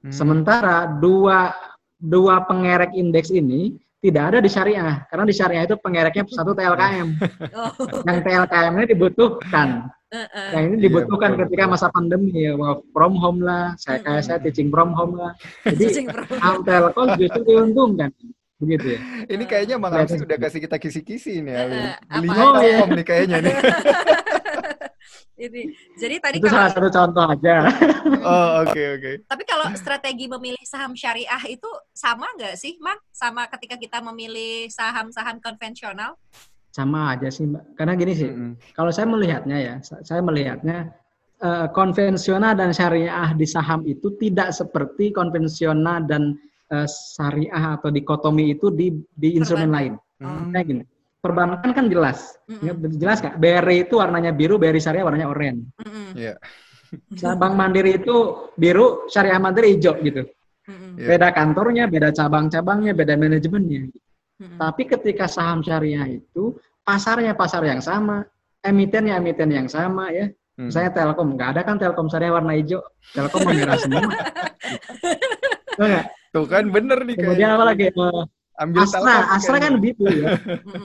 Hmm. Sementara dua dua pengerek indeks ini tidak ada di syariah karena di syariah itu pengereknya satu TLKM oh. yang TLKM ini dibutuhkan. Uh, yang ini iya, dibutuhkan iya, ketika masa pandemi ya from home lah saya kayak saya teaching from home lah. Jadi telkom justru diuntungkan begitu ya. Ini kayaknya Bang Amsi sudah kasih kita kisi-kisi nih ya. beli oh, iya. nih kayaknya nih ini. Jadi tadi itu kalau, salah satu contoh aja. oh oke okay, oke. Okay. Tapi kalau strategi memilih saham syariah itu sama nggak sih, Mak? Sama ketika kita memilih saham-saham konvensional? Sama aja sih, Mbak. Karena gini sih, mm -hmm. kalau saya melihatnya ya, saya melihatnya uh, konvensional dan syariah di saham itu tidak seperti konvensional dan uh, syariah atau dikotomi itu di di instrumen lain. Hmm. Kayak gini perbankan kan jelas. Mm-hmm. Jelas kak. BRI itu warnanya biru, BRI Syariah warnanya oranye. Mm-hmm. Yeah. Nah, Bank Mandiri itu biru, Syariah Mandiri hijau gitu. Mm-hmm. Beda kantornya, beda cabang-cabangnya, beda manajemennya. Mm-hmm. Tapi ketika saham syariah itu pasarnya pasar yang sama, emitennya emiten yang sama ya. Hmm. Saya Telkom, nggak ada kan Telkom syariah warna hijau, Telkom merah semua. Tuh kan bener nih. Kemudian apa lagi? Uh, Ambil Astra, Astra kan biru ya.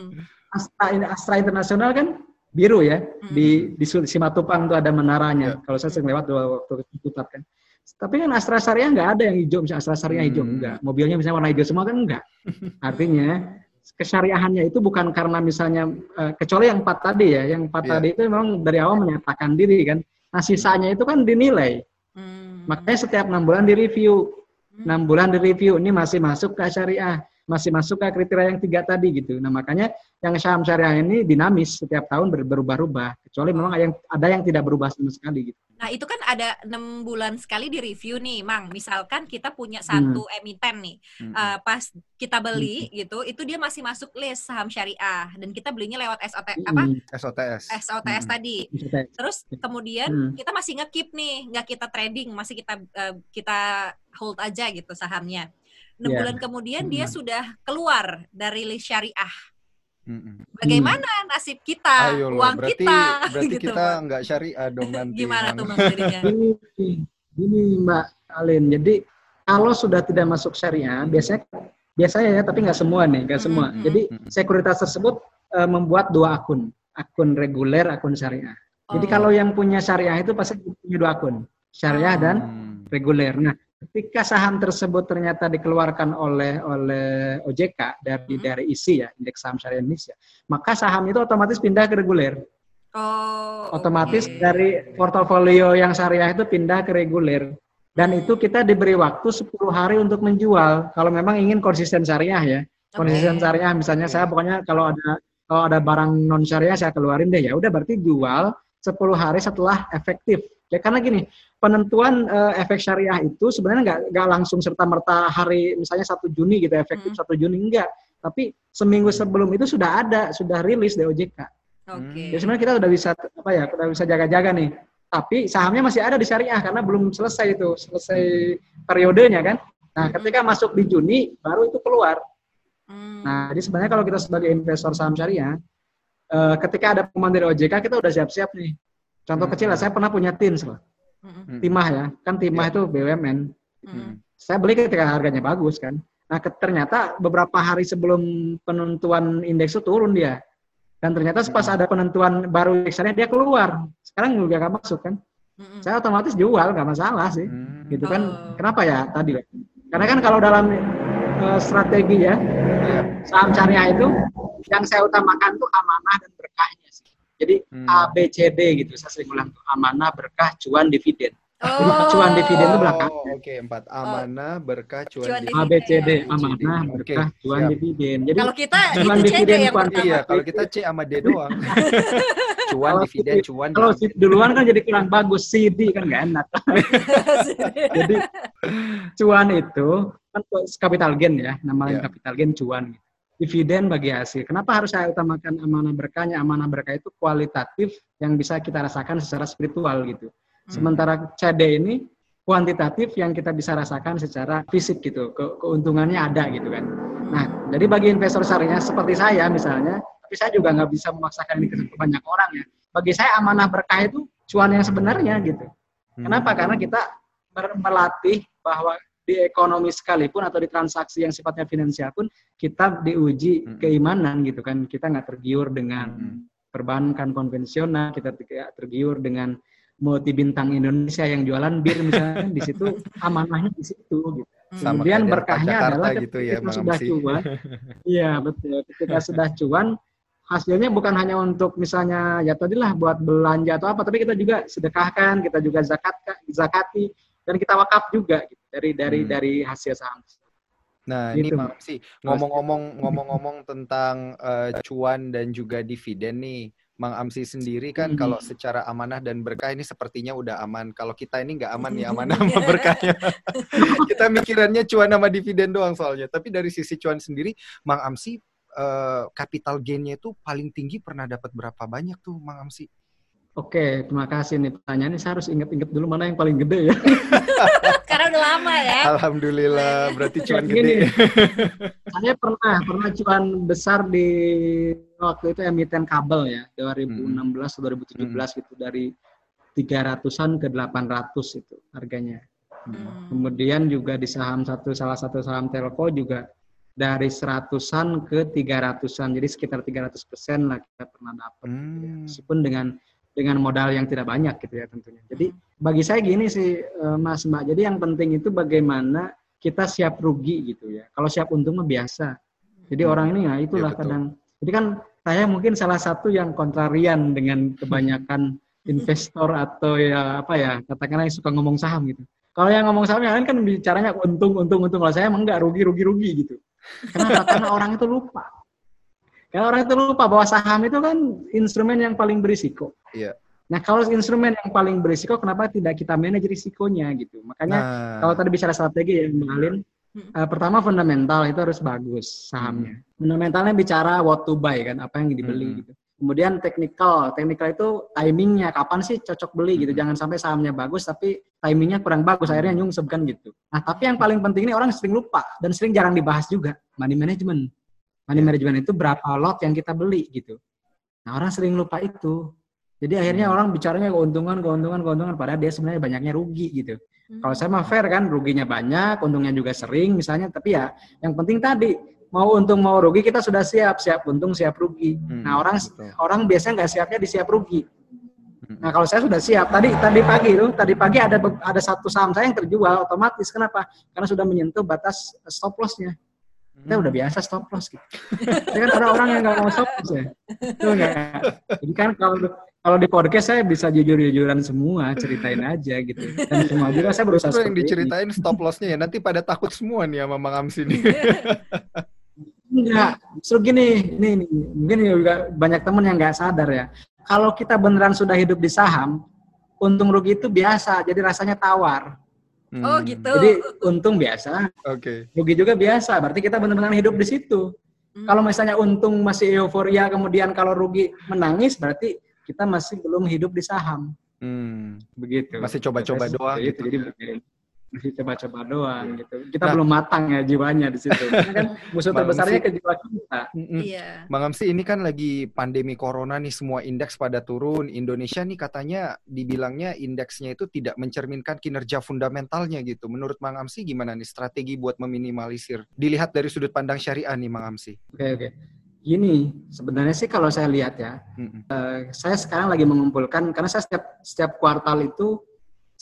Astra, Astra Internasional kan biru ya. Di di Simatupang tuh ada menaranya. Ya. Kalau saya sering lewat dua waktu putar kan. Tapi kan Astra Syariah nggak ada yang hijau, misalnya Astra Syariah hijau, hmm. enggak. Mobilnya misalnya warna hijau semua kan enggak. Artinya kesyariahannya itu bukan karena misalnya uh, kecuali yang empat tadi ya, yang empat yeah. tadi itu memang dari awal menyatakan diri kan. Nah sisanya itu kan dinilai. Hmm. Makanya setiap enam bulan direview, hmm. enam bulan direview ini masih masuk ke syariah masih masuk ke kriteria yang tiga tadi gitu. Nah makanya yang saham syariah ini dinamis setiap tahun berubah-ubah. Kecuali memang ada yang ada yang tidak berubah sama sekali gitu. Nah itu kan ada enam bulan sekali di review nih, Mang. Misalkan kita punya satu hmm. emiten nih, hmm. uh, pas kita beli hmm. gitu, itu dia masih masuk list saham syariah dan kita belinya lewat SOT hmm. apa? SOTS. SOTS hmm. tadi. SOTS. Terus kemudian hmm. kita masih ngekip nih, nggak kita trading, masih kita uh, kita hold aja gitu sahamnya enam yeah. bulan kemudian mm -hmm. dia sudah keluar dari list syariah. Mm -hmm. Bagaimana nasib kita, Ayo loh, uang berarti, kita? Berarti gitu, kita nggak syariah dong nanti. Gimana tuh jadinya? Gini, gini Mbak Alin, jadi kalau sudah tidak masuk syariah, biasanya biasanya ya, tapi nggak semua nih, nggak semua. Mm -hmm. Jadi sekuritas tersebut uh, membuat dua akun, akun reguler, akun syariah. Oh. Jadi kalau yang punya syariah itu pasti punya dua akun, syariah oh. dan reguler. Nah, ketika saham tersebut ternyata dikeluarkan oleh oleh OJK dari hmm. dari ISI ya indeks saham syariah Indonesia maka saham itu otomatis pindah ke reguler oh otomatis okay. dari portofolio yang syariah itu pindah ke reguler dan hmm. itu kita diberi waktu 10 hari untuk menjual kalau memang ingin konsisten syariah ya konsisten syariah misalnya saya pokoknya kalau ada kalau ada barang non syariah saya keluarin deh ya udah berarti jual 10 hari setelah efektif Ya karena gini, penentuan uh, efek syariah itu sebenarnya nggak nggak langsung serta merta hari misalnya satu Juni gitu efektif satu hmm. Juni enggak, tapi seminggu sebelum itu sudah ada, sudah rilis di OJK. Oke. Okay. Jadi sebenarnya kita sudah bisa apa ya, sudah bisa jaga-jaga nih. Tapi sahamnya masih ada di syariah karena belum selesai itu, selesai periodenya kan. Nah, ketika masuk di Juni baru itu keluar. Hmm. Nah, jadi sebenarnya kalau kita sebagai investor saham syariah, uh, ketika ada pengumuman dari OJK kita udah siap-siap nih Contoh hmm. kecil lah, saya pernah punya tins loh. Hmm. Timah ya, kan timah yeah. itu BUMN. Hmm. Saya beli ketika harganya bagus kan. Nah ternyata beberapa hari sebelum penentuan indeks itu turun dia. Dan ternyata pas ada penentuan baru indeksnya dia keluar. Sekarang juga gak masuk kan. Hmm. Saya otomatis jual, gak masalah sih. Hmm. Gitu kan. Oh. Kenapa ya tadi? Karena kan kalau dalam uh, strategi ya, saham syariah itu yang saya utamakan tuh amanah dan berkahnya. Jadi hmm. A, B, C, D gitu. Saya sering ulang tuh amanah, berkah, cuan, dividen. Oh. Cuan dividen itu belakang. Oh, Oke, okay, empat. Amanah, berkah, cuan, cuan dividen. A, B, C, D. Amanah, berkah, okay. cuan, Siap. dividen. Jadi kalau kita cuan itu dividen yang pertama. Iya, kalau kita C sama D doang. cuan, dividen, cuan. Kalau si duluan kan jadi kurang bagus. C, D kan nggak enak. jadi cuan itu kan capital gain ya, namanya yeah. capital gain cuan. Gitu dividen bagi hasil. Kenapa harus saya utamakan amanah berkahnya? Amanah berkah itu kualitatif yang bisa kita rasakan secara spiritual gitu. Hmm. Sementara CD ini kuantitatif yang kita bisa rasakan secara fisik gitu. Ke keuntungannya ada gitu kan. Nah, jadi bagi investor syariah seperti saya misalnya, tapi saya juga nggak bisa memaksakan ini ke banyak orang ya. Bagi saya amanah berkah itu cuan yang sebenarnya gitu. Kenapa? Hmm. Karena kita melatih bahwa di ekonomi sekalipun atau di transaksi yang sifatnya finansial pun kita diuji hmm. keimanan gitu kan. Kita nggak tergiur dengan hmm. perbankan konvensional kita tidak tergiur dengan multi bintang Indonesia yang jualan bir misalnya di situ amanahnya di situ gitu. Sama kemudian berkahnya adalah gitu ya, kita sudah cuan. Iya betul. Ketika sudah cuan hasilnya bukan hanya untuk misalnya ya tadilah buat belanja atau apa tapi kita juga sedekahkan kita juga zakat zakati dan kita wakaf juga gitu, dari dari hmm. dari hasil saham. Nah, gitu. ini Mam sih ngomong-ngomong ngomong-ngomong tentang uh, cuan dan juga dividen nih. Mang Amsi sendiri kan hmm. kalau secara amanah dan berkah ini sepertinya udah aman. Kalau kita ini nggak aman ya amanah sama berkahnya. kita mikirannya cuan sama dividen doang soalnya. Tapi dari sisi cuan sendiri, Mang Amsi uh, capital gainnya itu paling tinggi pernah dapat berapa banyak tuh Mang Amsi? Oke, terima kasih nih pertanyaannya. Saya harus inget-inget dulu mana yang paling gede ya. Karena udah lama ya. Alhamdulillah, berarti cuan gede. saya pernah pernah cuan besar di waktu itu emiten kabel ya, 2016 atau 2017 hmm. gitu dari 300-an ke 800 itu harganya. Hmm. Kemudian juga di saham satu salah satu saham telco juga dari seratusan ke tiga ratusan jadi sekitar 300 persen lah kita pernah dapat hmm. gitu ya. Hmm. meskipun dengan dengan modal yang tidak banyak gitu ya tentunya. Jadi bagi saya gini sih eh, Mas Mbak. Jadi yang penting itu bagaimana kita siap rugi gitu ya. Kalau siap untung mah biasa. Jadi hmm. orang ini ya itulah ya, kadang. Jadi kan saya mungkin salah satu yang kontrarian dengan kebanyakan investor atau ya apa ya katakanlah yang suka ngomong saham gitu. Kalau yang ngomong saham yang lain kan bicaranya untung untung untung. Kalau saya emang enggak rugi rugi rugi gitu. Kenapa? Karena orang itu lupa. Karena orang itu lupa bahwa saham itu kan instrumen yang paling berisiko. Iya. Nah, kalau instrumen yang paling berisiko, kenapa tidak kita manage risikonya gitu? Makanya nah. kalau tadi bicara strategi ya, Mbak Uh, pertama fundamental itu harus bagus sahamnya. Hmm. Fundamentalnya bicara what to buy kan, apa yang dibeli hmm. gitu. Kemudian teknikal, teknikal itu timingnya kapan sih cocok beli gitu. Hmm. Jangan sampai sahamnya bagus tapi timingnya kurang bagus, akhirnya nyungsep kan gitu. Nah tapi yang paling penting ini orang sering lupa dan sering jarang dibahas juga money management. Money yeah. management itu berapa lot yang kita beli gitu. Nah orang sering lupa itu. Jadi akhirnya hmm. orang bicaranya keuntungan, keuntungan, keuntungan, padahal dia sebenarnya banyaknya rugi gitu. Hmm. Kalau saya mah fair kan, ruginya banyak, untungnya juga sering misalnya, tapi ya yang penting tadi mau untung mau rugi kita sudah siap, siap untung siap rugi. Hmm, nah orang betul. orang biasanya nggak siapnya di siap rugi. Hmm. Nah kalau saya sudah siap, tadi tadi pagi itu, tadi pagi ada ada satu saham saya yang terjual otomatis, kenapa? Karena sudah menyentuh batas stop lossnya. Kita udah hmm. biasa stop loss gitu. Tapi kan ada orang yang nggak mau stop loss ya. Itu enggak. Jadi kan kalau kalau di podcast saya bisa jujur-jujuran semua, ceritain aja gitu. Dan semua juga saya berusaha Itu yang diceritain ini. stop lossnya ya. Nanti pada takut semua nih sama Mang Amsi nih. Enggak, so gini, nih, nih, mungkin juga banyak teman yang nggak sadar ya. Kalau kita beneran sudah hidup di saham, untung rugi itu biasa, jadi rasanya tawar. Hmm. Oh gitu. Jadi untung biasa, Oke. Okay. rugi juga biasa. Berarti kita benar-benar hidup di situ. Hmm. Kalau misalnya untung masih euforia, kemudian kalau rugi menangis, berarti kita masih belum hidup di saham. Hmm. Begitu. Masih coba-coba doang gitu. Jadi masih coba-coba doang gitu. Kita nah, belum matang ya jiwanya di situ. kan musuh terbesarnya ke jiwa kita. Iya. Bang Amsi ini kan lagi pandemi corona nih semua indeks pada turun. Indonesia nih katanya dibilangnya indeksnya itu tidak mencerminkan kinerja fundamentalnya gitu. Menurut Bang Amsi gimana nih strategi buat meminimalisir? Dilihat dari sudut pandang syariah nih Bang Amsi. Oke okay, oke. Okay. Gini, sebenarnya sih kalau saya lihat ya, hmm. uh, saya sekarang lagi mengumpulkan karena saya setiap setiap kuartal itu,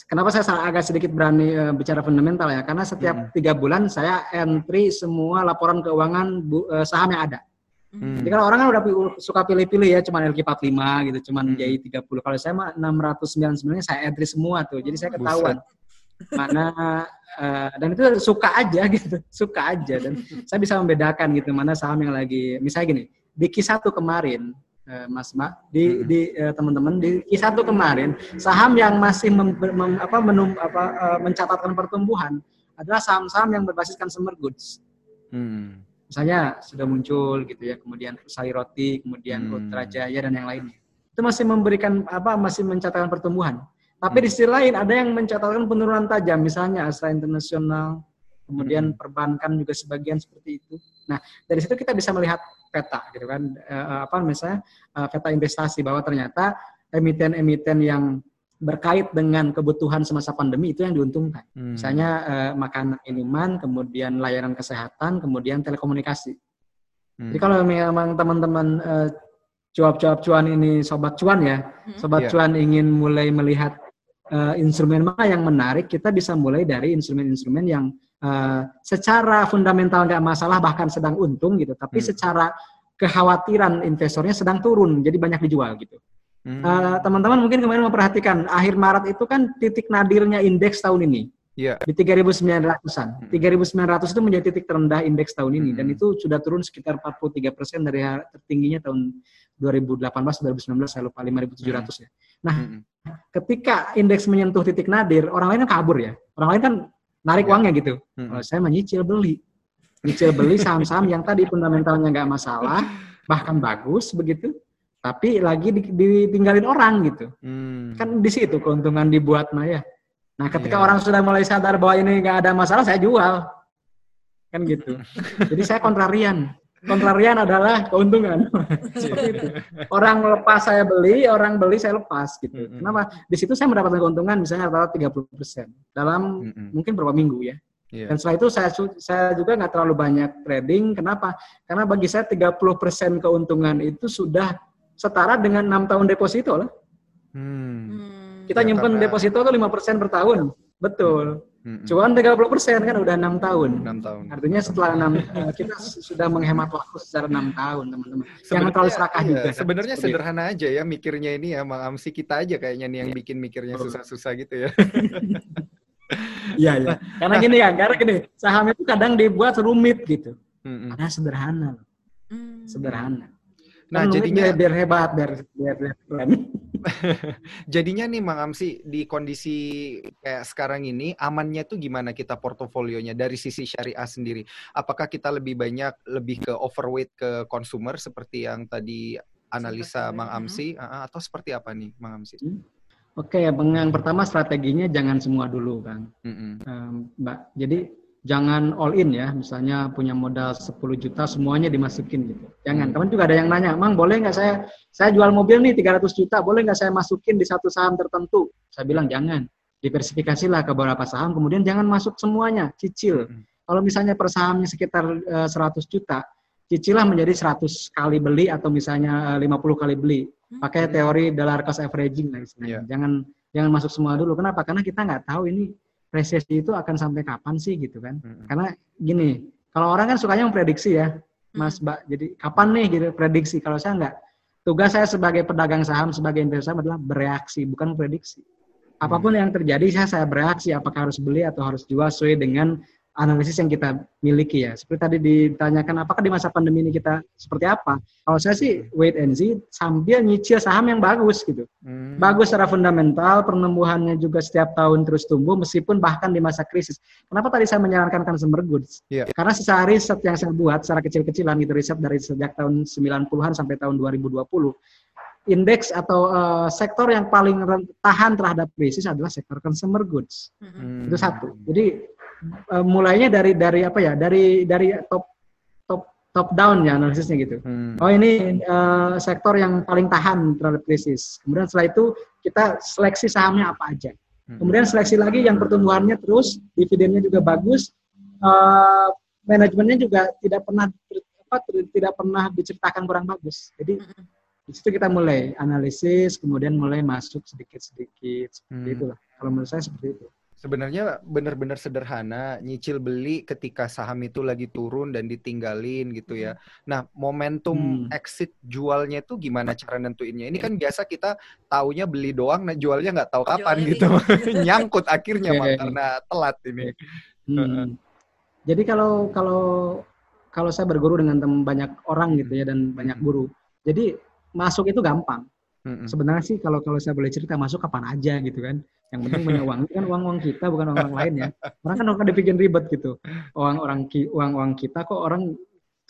kenapa saya agak sedikit berani uh, bicara fundamental ya, karena setiap tiga bulan saya entry semua laporan keuangan bu, uh, saham yang ada. Hmm. Jadi kalau orang kan udah suka pilih-pilih ya, cuman LQ45 gitu, cuman hmm. JI30. Kalau saya mah 699 saya entry semua tuh, jadi saya ketahuan. Buset mana uh, dan itu suka aja gitu suka aja dan saya bisa membedakan gitu mana saham yang lagi misalnya gini di Q1 kemarin Mas Mbak di hmm. di uh, teman-teman di Q1 kemarin saham yang masih mem, mem, apa, menum, apa uh, mencatatkan pertumbuhan adalah saham-saham yang berbasis consumer goods. Hmm. Misalnya sudah muncul gitu ya, kemudian Sari Roti, kemudian hmm. Ultra Jaya dan yang lainnya. Itu masih memberikan apa masih mencatatkan pertumbuhan. Tapi di sisi lain ada yang mencatatkan penurunan tajam, misalnya Astra Internasional, kemudian hmm. perbankan juga sebagian seperti itu. Nah, dari situ kita bisa melihat peta gitu kan, eh, apa misalnya eh, peta investasi bahwa ternyata emiten-emiten yang berkait dengan kebutuhan semasa pandemi itu yang diuntungkan. Hmm. Misalnya eh, makanan minuman, kemudian layanan kesehatan, kemudian telekomunikasi. Hmm. Jadi kalau memang teman-teman eh, cuap-cuap cuan ini sobat cuan ya, hmm. sobat yeah. cuan ingin mulai melihat uh, instrumen mana yang menarik, kita bisa mulai dari instrumen-instrumen yang uh, secara fundamental nggak masalah bahkan sedang untung gitu, tapi hmm. secara kekhawatiran investornya sedang turun, jadi banyak dijual gitu. Hmm. Uh, teman-teman mungkin kemarin memperhatikan akhir Maret itu kan titik nadirnya indeks tahun ini. Yeah. Di 3.900-an. Hmm. 3.900 itu menjadi titik terendah indeks tahun ini hmm. dan itu sudah turun sekitar 43 persen dari tertingginya tahun 2018 2019 saya lupa 5.700 hmm. ya. Nah, hmm. ketika indeks menyentuh titik nadir, orang lain kan kabur ya. Orang lain kan narik yeah. uangnya gitu. Hmm. Kalau saya menyicil beli. Nyicil beli saham-saham yang tadi fundamentalnya nggak masalah, bahkan bagus begitu, tapi lagi ditinggalin orang gitu. Hmm. Kan di situ keuntungan dibuat Maya. Nah, ketika yeah. orang sudah mulai sadar bahwa ini nggak ada masalah, saya jual. Kan gitu. Jadi saya kontrarian. Kontrarian adalah keuntungan. Seperti itu. Orang lepas saya beli, orang beli saya lepas gitu. Kenapa? Di situ saya mendapatkan keuntungan misalnya rata-rata 30% dalam mungkin beberapa minggu ya. Yeah. Dan setelah itu saya saya juga nggak terlalu banyak trading. Kenapa? Karena bagi saya 30% keuntungan itu sudah setara dengan enam tahun deposito lah. Hmm. hmm. Kita ya, nyimpen karena... deposito tuh lima persen per tahun. Betul. Mm-hmm. Cuan 30 persen kan udah enam tahun. Enam tahun. Artinya setelah enam eh, kita sudah menghemat waktu secara enam tahun teman-teman. Jangan terlalu serakah iya, juga. Sebenarnya sederhana aja ya mikirnya ini ya, Mang Amsi kita aja kayaknya nih yang iya. bikin mikirnya susah-susah gitu ya. Iya iya. Karena gini kan, karena gini saham itu kadang dibuat rumit gitu. Mm-hmm. Karena sederhana. Mm. Sederhana. Nah, kan jadinya biar, biar hebat, biar biar, biar keren. Jadinya nih Mang Amsi di kondisi kayak sekarang ini amannya tuh gimana kita portofolionya dari sisi syariah sendiri? Apakah kita lebih banyak lebih ke overweight ke consumer seperti yang tadi analisa Mang Amsi uh, atau seperti apa nih Mang Amsi? Hmm. Oke, okay, yang pertama strateginya jangan semua dulu, Kang. Mm -hmm. um, Mbak. Jadi jangan all in ya, misalnya punya modal 10 juta semuanya dimasukin gitu. Jangan. Hmm. Teman juga ada yang nanya, "Mang, boleh nggak saya saya jual mobil nih 300 juta, boleh nggak saya masukin di satu saham tertentu?" Saya bilang, "Jangan. Diversifikasilah ke beberapa saham, kemudian jangan masuk semuanya, cicil. Hmm. Kalau misalnya per sahamnya sekitar uh, eh, 100 juta, cicilah menjadi 100 kali beli atau misalnya uh, eh, 50 kali beli. Hmm. Pakai teori dollar cost averaging lah istilahnya. Yeah. Jangan jangan masuk semua dulu. Kenapa? Karena kita nggak tahu ini resesi itu akan sampai kapan sih gitu kan? Hmm. Karena gini, kalau orang kan sukanya memprediksi ya, Mas Mbak. Jadi kapan nih gitu prediksi? Kalau saya enggak. Tugas saya sebagai pedagang saham, sebagai investor adalah bereaksi, bukan memprediksi. Apa pun yang terjadi, saya saya bereaksi. Apakah harus beli atau harus jual sesuai dengan analisis yang kita miliki ya. Seperti tadi ditanyakan apakah di masa pandemi ini kita seperti apa? Kalau saya sih wait and see sambil nyicil saham yang bagus gitu. Hmm. Bagus secara fundamental, pertumbuhannya juga setiap tahun terus tumbuh meskipun bahkan di masa krisis. Kenapa tadi saya menyarankan consumer goods? Yeah. Karena secara riset yang saya buat secara kecil-kecilan itu riset dari sejak tahun 90-an sampai tahun 2020 indeks atau uh, sektor yang paling tahan terhadap krisis adalah sektor consumer goods. Hmm. Itu satu. Jadi uh, mulainya dari dari apa ya dari dari top top top down ya analisisnya gitu. Hmm. Oh ini uh, sektor yang paling tahan terhadap krisis. Kemudian setelah itu kita seleksi sahamnya apa aja. Hmm. Kemudian seleksi lagi yang pertumbuhannya terus, dividennya juga bagus, uh, manajemennya juga tidak pernah apa, tidak pernah diceritakan kurang bagus. Jadi hmm. di situ kita mulai analisis, kemudian mulai masuk sedikit-sedikit seperti hmm. itulah. Kalau menurut saya seperti itu sebenarnya benar-benar sederhana nyicil beli ketika saham itu lagi turun dan ditinggalin gitu ya. Nah, momentum hmm. exit jualnya itu gimana cara nentuinnya? Ini kan biasa kita taunya beli doang, nah jualnya nggak tahu kapan Jual gitu. Nyangkut akhirnya yeah, yeah. karena telat ini. Hmm. Jadi kalau kalau kalau saya berguru dengan teman banyak orang gitu ya dan banyak hmm. guru. Jadi masuk itu gampang. Hmm. Sebenarnya sih kalau kalau saya boleh cerita masuk kapan aja gitu kan. Yang penting punya uang. Itu kan uang-uang kita bukan uang orang lain ya. Orang kan orang dibikin ribet gitu. Uang-orang uang-uang kita kok orang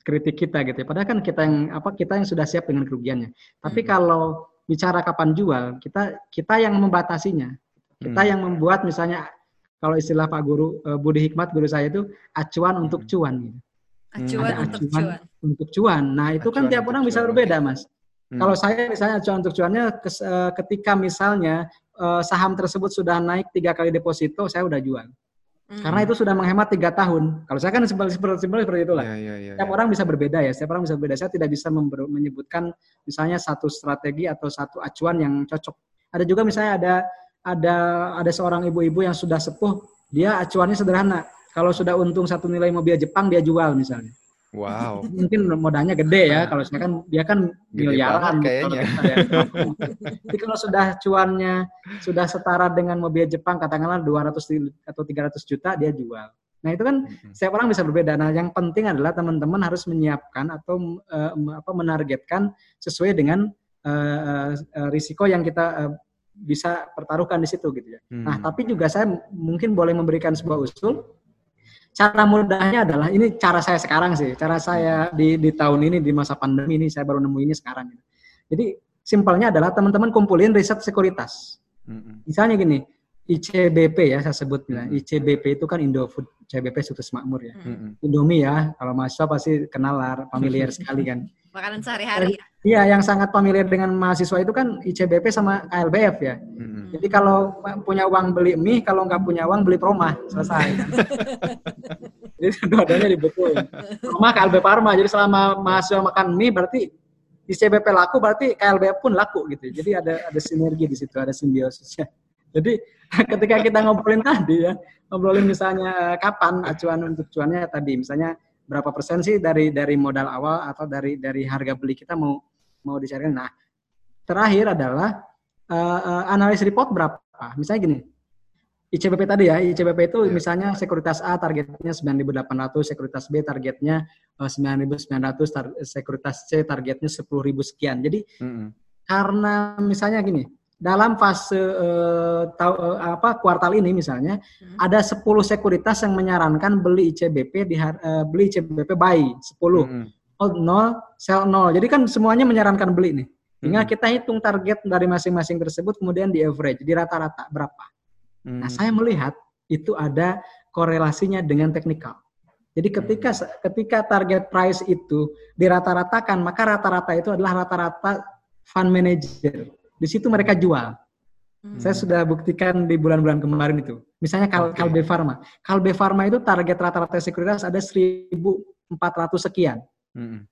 kritik kita gitu ya. Padahal kan kita yang apa kita yang sudah siap dengan kerugiannya. Tapi hmm. kalau bicara kapan jual, kita kita yang membatasinya. Kita hmm. yang membuat misalnya kalau istilah Pak Guru uh, Budi Hikmat guru saya itu acuan untuk cuan gitu. Acuan Ada untuk acuan cuan. Untuk cuan. Nah, itu kan acuan kan tiap orang bisa berbeda, Mas. Hmm. Kalau saya misalnya acuan untuk cuannya eh, ketika misalnya uh, saham tersebut sudah naik tiga kali deposito, saya udah jual. Hmm. Karena itu sudah menghemat tiga tahun. Kalau saya kan seperti seperti, seperti itulah. Yeah, yeah, yeah, setiap yeah. orang bisa berbeda ya. Setiap orang bisa berbeda. Saya tidak bisa menyebutkan misalnya satu strategi atau satu acuan yang cocok. Ada juga misalnya ada ada ada seorang ibu-ibu yang sudah sepuh, dia acuannya sederhana. Kalau sudah untung satu nilai mobil Jepang dia jual misalnya. Wow. Mungkin modalnya gede ya. Kalau saya kan dia kan miliaran kayaknya. Ya. Jadi kalau sudah cuannya sudah setara dengan mobil Jepang katakanlah 200 atau 300 juta dia jual. Nah, itu kan hmm. setiap orang bisa berbeda. Nah, yang penting adalah teman-teman harus menyiapkan atau uh, apa menargetkan sesuai dengan uh, uh, risiko yang kita uh, bisa pertaruhkan di situ gitu ya. Nah, hmm. Nah, tapi juga saya mungkin boleh memberikan sebuah usul cara mudahnya adalah ini cara saya sekarang sih, cara saya di di tahun ini di masa pandemi ini saya baru nemu ini sekarang. Jadi simpelnya adalah teman-teman kumpulin riset sekuritas. Misalnya gini, ICBP ya saya sebut bilang. ICBP itu kan Indofood, ICBP Situs Makmur ya. Indomie ya, kalau mahasiswa pasti kenal lah, familiar sekali kan. Makanan sehari-hari. Iya, yang sangat familiar dengan mahasiswa itu kan ICBP sama KLBF ya. Hmm. Jadi kalau punya uang beli mie, kalau nggak punya uang beli proma, selesai. jadi dua-duanya dibukuin. Proma KLB Parma. Jadi selama mahasiswa makan mie berarti ICBP laku berarti KLBF pun laku gitu. Jadi ada ada sinergi di situ, ada simbiosisnya. Jadi ketika kita ngobrolin tadi ya, ngobrolin misalnya kapan acuan untuk cuannya tadi, misalnya berapa persen sih dari dari modal awal atau dari dari harga beli kita mau mau dicari. Nah, terakhir adalah uh, uh, analis report berapa? Misalnya gini, ICBP tadi ya, ICBP itu yeah. misalnya sekuritas A targetnya 9.800, sekuritas B targetnya uh, 9.900, tar sekuritas C targetnya 10.000 sekian. Jadi mm -hmm. karena misalnya gini, dalam fase uh, tau, uh, apa kuartal ini misalnya hmm. ada 10 sekuritas yang menyarankan beli ICBP di uh, beli ICBP buy 10. Hmm. Hold 0, sell 0. Jadi kan semuanya menyarankan beli nih. Tinggal hmm. kita hitung target dari masing-masing tersebut kemudian di average, di rata-rata berapa. Hmm. Nah, saya melihat itu ada korelasinya dengan teknikal. Jadi ketika hmm. ketika target price itu dirata-ratakan, maka rata-rata itu adalah rata-rata fund manager di situ mereka jual. Hmm. Saya sudah buktikan di bulan-bulan kemarin itu. Misalnya Kal okay. Kalbe Pharma. Kalbe Pharma itu target rata-rata sekuritas ada 1.400 sekian. Hmm.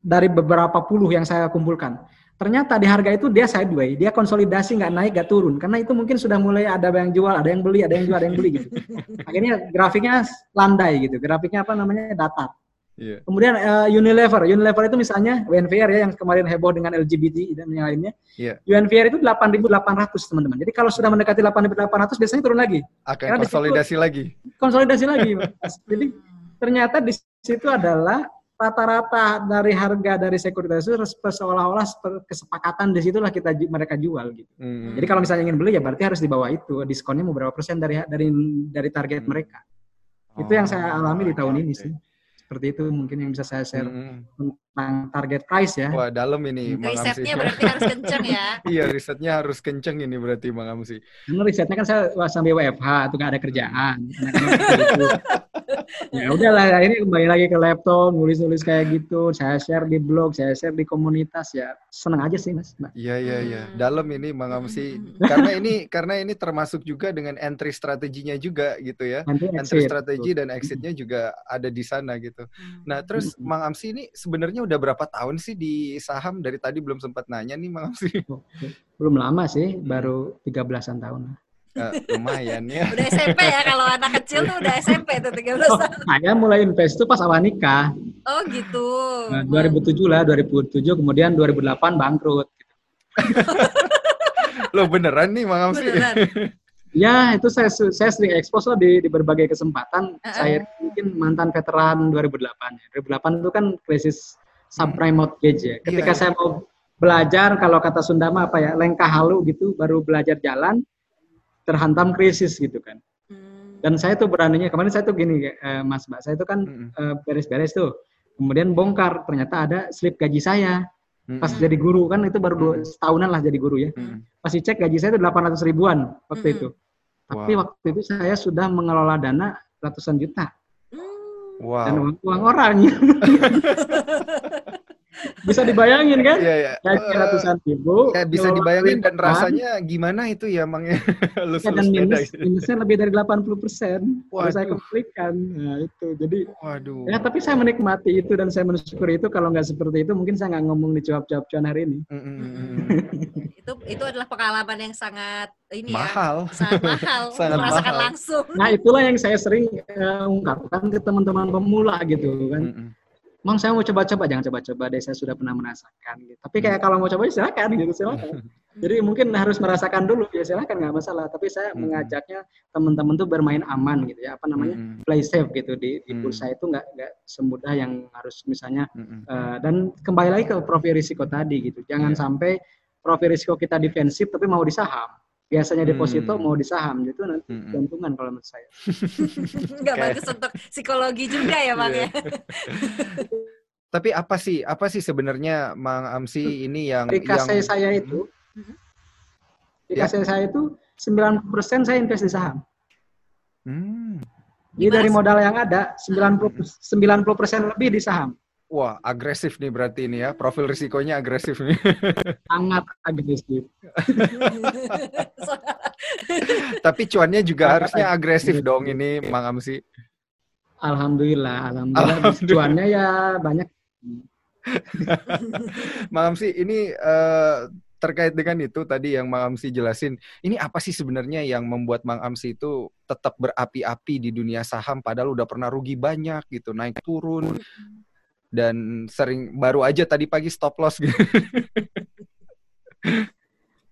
Dari beberapa puluh yang saya kumpulkan. Ternyata di harga itu dia sideways, dia konsolidasi nggak naik nggak turun karena itu mungkin sudah mulai ada yang jual, ada yang beli, ada yang jual, ada yang beli gitu. Akhirnya grafiknya landai gitu, grafiknya apa namanya datar. Yeah. Kemudian uh, Unilever, Unilever itu misalnya UNVR ya yang kemarin heboh dengan LGBT dan yang lainnya. Yeah. UNVR itu 8.800 teman-teman. Jadi kalau sudah mendekati 8.800 biasanya turun lagi. Akan Karena konsolidasi lagi. Konsolidasi lagi. Jadi ternyata di situ adalah rata-rata dari harga dari sekuritas itu seolah-olah kesepakatan di situlah kita mereka jual gitu. Hmm. Jadi kalau misalnya ingin beli ya berarti harus di bawah itu diskonnya mau berapa persen dari dari dari target hmm. mereka. Oh, itu yang saya alami di tahun okay. ini sih seperti itu mungkin yang bisa saya share hmm. tentang target price ya. Wah dalam ini. Risetnya berarti harus kenceng ya. iya risetnya harus kenceng ini berarti Bang Amsi. Karena risetnya kan saya sambil WFH tuh nggak ada kerjaan. ya udahlah ini kembali lagi ke laptop nulis-nulis kayak gitu. Saya share di blog, saya share di komunitas ya seneng aja sih mas. Iya iya iya. Hmm. Dalam ini Bang Amsi. karena ini karena ini termasuk juga dengan entry strateginya juga gitu ya. Entry, entry strategi dan exitnya juga ada di sana gitu. Hmm. Nah, terus hmm. Mang Amsi ini sebenarnya udah berapa tahun sih di saham? Dari tadi belum sempat nanya nih Mang Amsi. Belum lama sih, baru 13-an tahun. Uh, lumayan ya. udah SMP ya kalau anak kecil tuh udah SMP tuh 13 oh, tahun. Saya mulai invest tuh pas awal nikah. Oh gitu. Nah, 2007 lah, 2007 kemudian 2008 bangkrut. Lo beneran nih Mang Amsi? Beneran. Ya, itu saya saya sering ekspos lah di, di berbagai kesempatan. Uh-uh. Saya mungkin mantan veteran 2008 ya. 2008 itu kan krisis subprime mortgage ya. Ketika yeah, saya mau belajar kalau kata Sunda mah apa ya, lengkah halu gitu, baru belajar jalan terhantam krisis gitu kan. Hmm. Dan saya tuh beraninya kemarin saya tuh gini eh, Mas Mbak, saya tuh kan eh, beres-beres tuh. Kemudian bongkar ternyata ada slip gaji saya pas hmm. jadi guru kan itu baru dua setahunan lah jadi guru ya. Hmm. Pas dicek gaji saya itu 800 ribuan waktu hmm. itu. Tapi wow. waktu itu saya sudah mengelola dana ratusan juta. Wow. Dan uang, uang orang. bisa dibayangin kan? Iya, iya. Kayak ratusan ribu. Ya, bisa dibayangin dan rasanya gimana itu ya, Mang ya? Lulus, ya, dan minus, gitu. minusnya lebih dari 80 persen. Kalau saya kembalikan. Nah, itu. Jadi, Waduh. ya tapi saya menikmati itu dan saya mensyukuri itu. Kalau nggak seperti itu, mungkin saya nggak ngomong di cuan hari ini. Mm -hmm. itu itu adalah pengalaman yang sangat ini ya, mahal. ya, sangat mahal, sangat merasakan mahal. langsung. Nah, itulah yang saya sering uh, ungkapkan ke teman-teman pemula gitu kan. Mm -hmm Mang saya mau coba-coba, jangan coba-coba deh, saya sudah pernah merasakan. Gitu. Tapi kayak kalau mau coba, ya silakan gitu, silakan. Jadi mungkin harus merasakan dulu, ya silakan nggak masalah. Tapi saya hmm. mengajaknya teman-teman tuh bermain aman gitu ya, apa namanya, hmm. play safe gitu di, di bursa itu nggak nggak semudah yang harus misalnya. Hmm. Uh, dan kembali lagi ke profil risiko tadi gitu, jangan yeah. sampai profil risiko kita defensif tapi mau di saham biasanya deposito hmm. mau di saham gitu nanti hmm. gantungan kalau menurut saya. Nggak bagus untuk psikologi juga ya bang ya. Tapi apa sih apa sih sebenarnya Mang Amsi ini yang di yang... saya itu hmm. di ya. saya itu 90% saya invest di saham. Hmm. Jadi dari modal yang ada 90 90% lebih di saham. Wah, agresif nih berarti ini ya. Profil risikonya agresif nih. Sangat agresif. Tapi cuannya juga harusnya agresif dong ini, Mang Amsi. Alhamdulillah, alhamdulillah, alhamdulillah. cuannya ya banyak. Mang Amsi, ini uh, terkait dengan itu tadi yang Mang Amsi jelasin, ini apa sih sebenarnya yang membuat Mang Amsi itu tetap berapi-api di dunia saham padahal udah pernah rugi banyak gitu, naik turun dan sering baru aja tadi pagi stop loss gitu.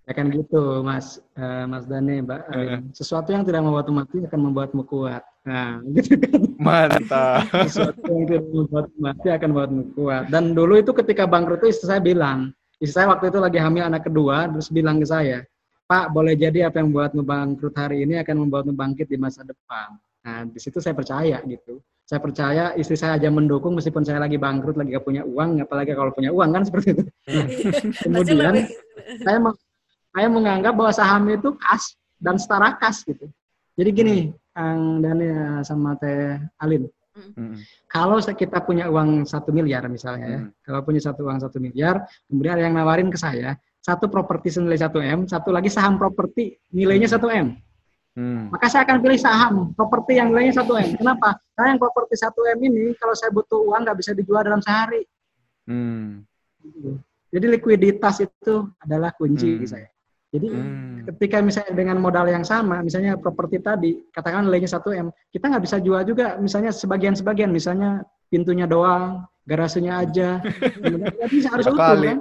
ya kan gitu, Mas uh, Mas Dani, Mbak. Uh. Sesuatu yang tidak membuatmu mati akan membuatmu kuat. Nah, gitu kan. Mantap. Sesuatu yang tidak membuatmu mati akan membuatmu kuat. Dan dulu itu ketika bangkrut itu istri saya bilang, Istri saya waktu itu lagi hamil anak kedua, terus bilang ke saya, Pak, boleh jadi apa yang membuatmu bangkrut hari ini akan membuatmu bangkit di masa depan. Nah, di situ saya percaya gitu. Saya percaya istri saya aja mendukung meskipun saya lagi bangkrut, lagi gak punya uang, apalagi kalau punya uang kan seperti itu. Nah, kemudian saya saya menganggap bahwa saham itu kas dan setara kas gitu. Jadi gini, Kang Dani sama Teh Alin. Hmm. Kalau kita punya uang satu miliar misalnya ya, hmm. kalau punya satu uang satu miliar, kemudian ada yang nawarin ke saya satu properti senilai satu m, satu lagi saham properti nilainya satu m, hmm. maka saya akan pilih saham properti yang nilainya satu m. Kenapa? Karena yang properti satu m ini kalau saya butuh uang nggak bisa dijual dalam sehari. Hmm. Jadi likuiditas itu adalah kunci hmm. saya. Jadi hmm. ketika misalnya dengan modal yang sama, misalnya properti tadi, katakan nilainya 1 M, kita nggak bisa jual juga misalnya sebagian-sebagian, misalnya pintunya doang, garasinya aja. bisa harus utuh kan?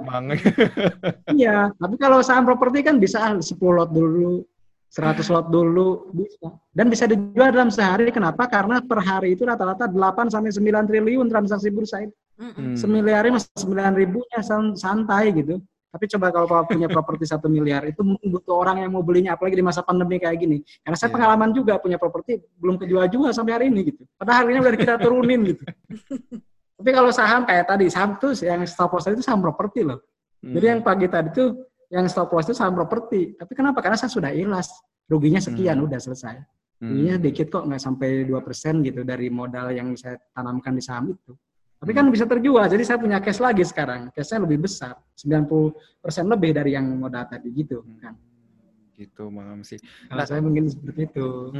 iya, tapi kalau saham properti kan bisa 10 lot dulu, 100 lot dulu bisa. Dan bisa dijual dalam sehari. Kenapa? Karena per hari itu rata-rata 8 sampai 9 triliun transaksi bursa itu. Hmm. Semiliarnya mas 9 ribunya santai gitu. Tapi coba kalau punya properti satu miliar, itu mungkin butuh orang yang mau belinya, apalagi di masa pandemi kayak gini. Karena saya yeah. pengalaman juga punya properti belum kejual juga sampai hari ini gitu. Padahal harganya udah kita turunin gitu. Tapi kalau saham kayak tadi, saham tuh yang stop loss itu saham properti loh. Hmm. Jadi yang pagi tadi tuh yang stop loss itu saham properti. Tapi kenapa? Karena saya sudah ilas. Ruginya sekian, hmm. udah selesai. Hmm. Ruginya dikit kok, nggak sampai 2% gitu dari modal yang saya tanamkan di saham itu. Tapi kan bisa terjual, jadi saya punya cash lagi sekarang. Cashnya lebih besar, 90% lebih dari yang modal tadi gitu kan. Gitu, Mang Amsi. Nah, saya mungkin seperti itu.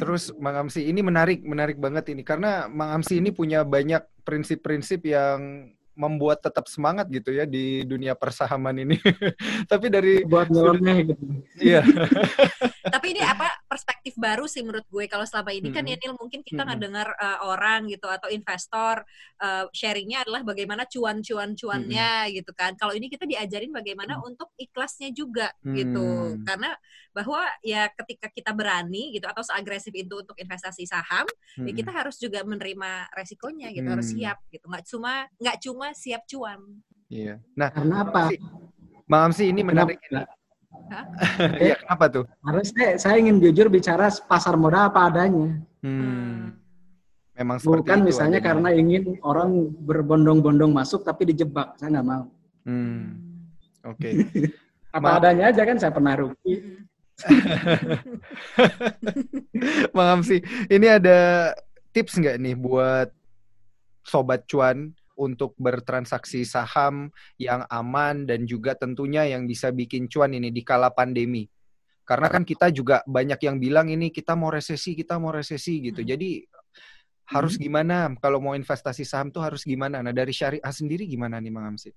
Terus, Mang Amsi, ini menarik, menarik banget ini. Karena Mang Amsi ini punya banyak prinsip-prinsip yang membuat tetap semangat gitu ya di dunia persahaman ini. Tapi dari buat nyeleneh gitu. Iya. Tapi ini apa perspektif baru sih menurut gue kalau selama ini kan ya Nil mungkin kita nggak dengar uh, orang gitu atau investor uh, sharingnya adalah bagaimana cuan-cuan cuannya gitu kan. Kalau ini kita diajarin bagaimana untuk ikhlasnya juga gitu. Karena bahwa ya ketika kita berani gitu atau seagresif itu untuk investasi saham, ya kita harus juga menerima resikonya gitu, harus siap gitu. Nggak cuma nggak cuma siap cuan. Iya. Nah, karena apa? Maaf sih ini menarik. Iya, kenapa tuh? Karena saya, saya ingin jujur bicara pasar modal apa adanya. Hmm. Memang seperti Bukan itu misalnya adanya. karena ingin orang berbondong-bondong masuk tapi dijebak. Saya nggak mau. Hmm. Oke. Okay. apa Ma adanya aja kan saya pernah rugi. Maaf sih. Ini ada tips nggak nih buat sobat cuan untuk bertransaksi saham yang aman dan juga tentunya yang bisa bikin cuan ini di kala pandemi. Karena kan kita juga banyak yang bilang ini kita mau resesi, kita mau resesi gitu. Hmm. Jadi harus hmm. gimana kalau mau investasi saham tuh harus gimana? Nah dari syariah sendiri gimana nih Mang Amsi?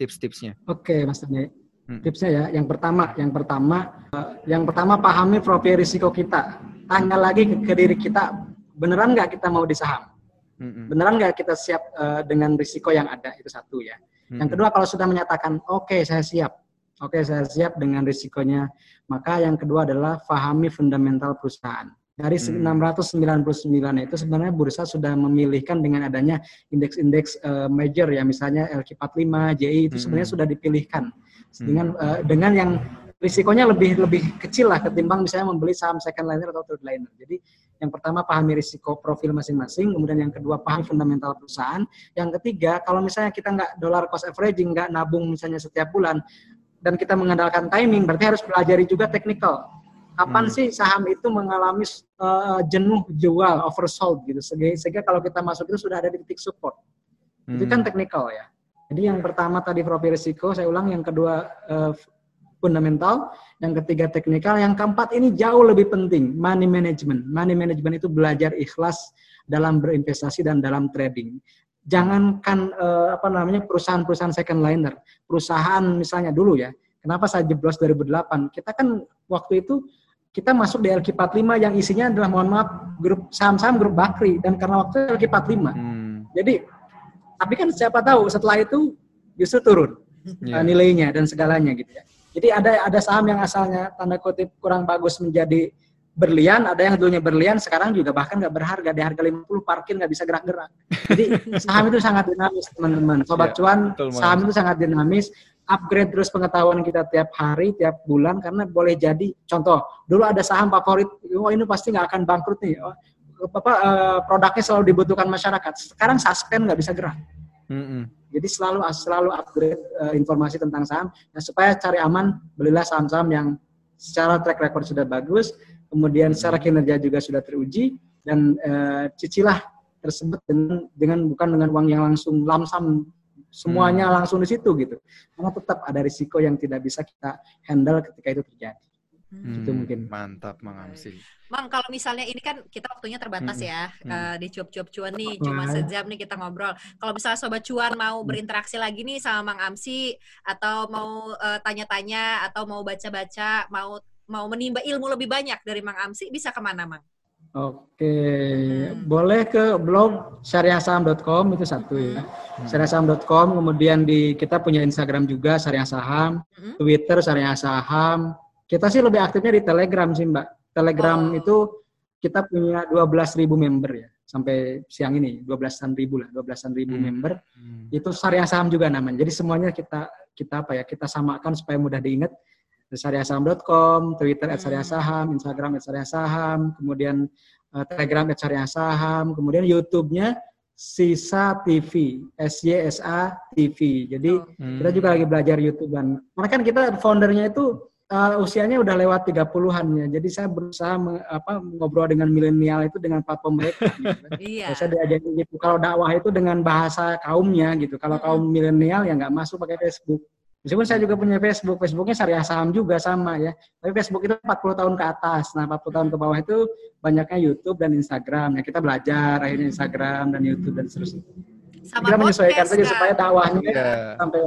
Tips-tipsnya. Oke Mas Tani. Hmm. Tipsnya ya, yang pertama, yang pertama, uh, yang pertama pahami profil risiko kita. Tanya lagi ke, ke diri kita, beneran nggak kita mau di saham? Hmm Beneran nggak kita siap uh, dengan risiko yang ada itu satu ya. Mm-hmm. Yang kedua kalau sudah menyatakan oke okay, saya siap, oke okay, saya siap dengan risikonya, maka yang kedua adalah fahami fundamental perusahaan. Dari hmm. 699 itu sebenarnya bursa sudah memilihkan dengan adanya indeks-indeks uh, major ya misalnya LQ45, JI itu sebenarnya hmm. sudah dipilihkan dengan uh, dengan yang risikonya lebih lebih kecil lah ketimbang misalnya membeli saham second liner atau third liner. Jadi yang pertama pahami risiko profil masing-masing, kemudian yang kedua pahami fundamental perusahaan, yang ketiga kalau misalnya kita nggak dollar cost averaging, nggak nabung misalnya setiap bulan, dan kita mengandalkan timing, berarti harus pelajari juga technical. Kapan hmm. sih saham itu mengalami uh, jenuh jual, oversold gitu, sehingga, sehingga kalau kita masuk itu sudah ada di titik support. Hmm. Itu kan hmm. technical ya. Jadi yang pertama tadi profil risiko, saya ulang, yang kedua uh, fundamental, yang ketiga teknikal, yang keempat ini jauh lebih penting, money management. Money management itu belajar ikhlas dalam berinvestasi dan dalam trading. jangankan uh, apa namanya perusahaan-perusahaan second liner, perusahaan misalnya dulu ya. Kenapa saya jeblos 2008? Kita kan waktu itu kita masuk di LQ45 yang isinya adalah mohon maaf grup saham-saham grup Bakri dan karena waktu LQ45. Hmm. Jadi tapi kan siapa tahu setelah itu justru turun yeah. uh, nilainya dan segalanya gitu ya. Jadi ada ada saham yang asalnya tanda kutip kurang bagus menjadi berlian, ada yang dulunya berlian, sekarang juga bahkan nggak berharga di harga 50 parkir nggak bisa gerak-gerak. Jadi saham itu sangat dinamis teman-teman. Sobat yeah, cuan, saham itu sangat dinamis. Upgrade terus pengetahuan kita tiap hari, tiap bulan karena boleh jadi contoh dulu ada saham favorit, oh ini pasti nggak akan bangkrut nih. Oh, apa uh, produknya selalu dibutuhkan masyarakat. Sekarang suspend nggak bisa gerak. Mm -hmm. Jadi selalu selalu upgrade uh, informasi tentang saham. Nah, supaya cari aman, belilah saham-saham yang secara track record sudah bagus, kemudian secara kinerja juga sudah teruji dan uh, cicilah tersebut dengan dengan bukan dengan uang yang langsung lamsam semuanya hmm. langsung di situ gitu. Karena tetap ada risiko yang tidak bisa kita handle ketika itu terjadi. Hmm. Itu mungkin. Mantap, Mang Amsi. Mang, kalau misalnya ini kan kita waktunya terbatas hmm. ya hmm. Uh, di cuap-cuap cuan nih, cuma sejam nih kita ngobrol. Kalau misalnya sobat cuan mau hmm. berinteraksi lagi nih sama Mang Amsi atau mau uh, tanya-tanya atau mau baca-baca, mau mau menimba ilmu lebih banyak dari Mang Amsi bisa ke mana Mang? Oke, hmm. boleh ke blog syariahsaham.com itu satu ya. Hmm. Syariahsaham.com, kemudian di kita punya Instagram juga Syariah Saham, hmm. Twitter Syariah Saham. Kita sih lebih aktifnya di Telegram sih Mbak. Telegram oh. itu kita punya 12.000 member ya sampai siang ini 12-an ribu lah 12-an ribu hmm. member hmm. itu syariah saham juga namanya jadi semuanya kita kita apa ya kita samakan supaya mudah diingat syariahsaham.com, Twitter at syariah saham, Instagram syariah saham, kemudian uh, Telegram syariah saham, kemudian YouTube-nya Sisa TV, SYSA TV. Jadi hmm. kita juga lagi belajar YouTube dan karena kan kita foundernya itu uh, usianya udah lewat 30-an ya. Jadi saya berusaha me, apa ngobrol dengan milenial itu dengan platform mereka gitu. Kan. iya. Saya diajarin gitu. Kalau dakwah itu dengan bahasa kaumnya gitu. Kalau kaum milenial ya nggak masuk pakai Facebook. Meskipun saya juga punya Facebook, Facebooknya syariah saham juga sama ya. Tapi Facebook itu 40 tahun ke atas. Nah 40 tahun ke bawah itu banyaknya YouTube dan Instagram. Ya kita belajar akhirnya Instagram dan YouTube dan seterusnya. Sama kita menyesuaikan saja supaya dakwahnya yeah. sampai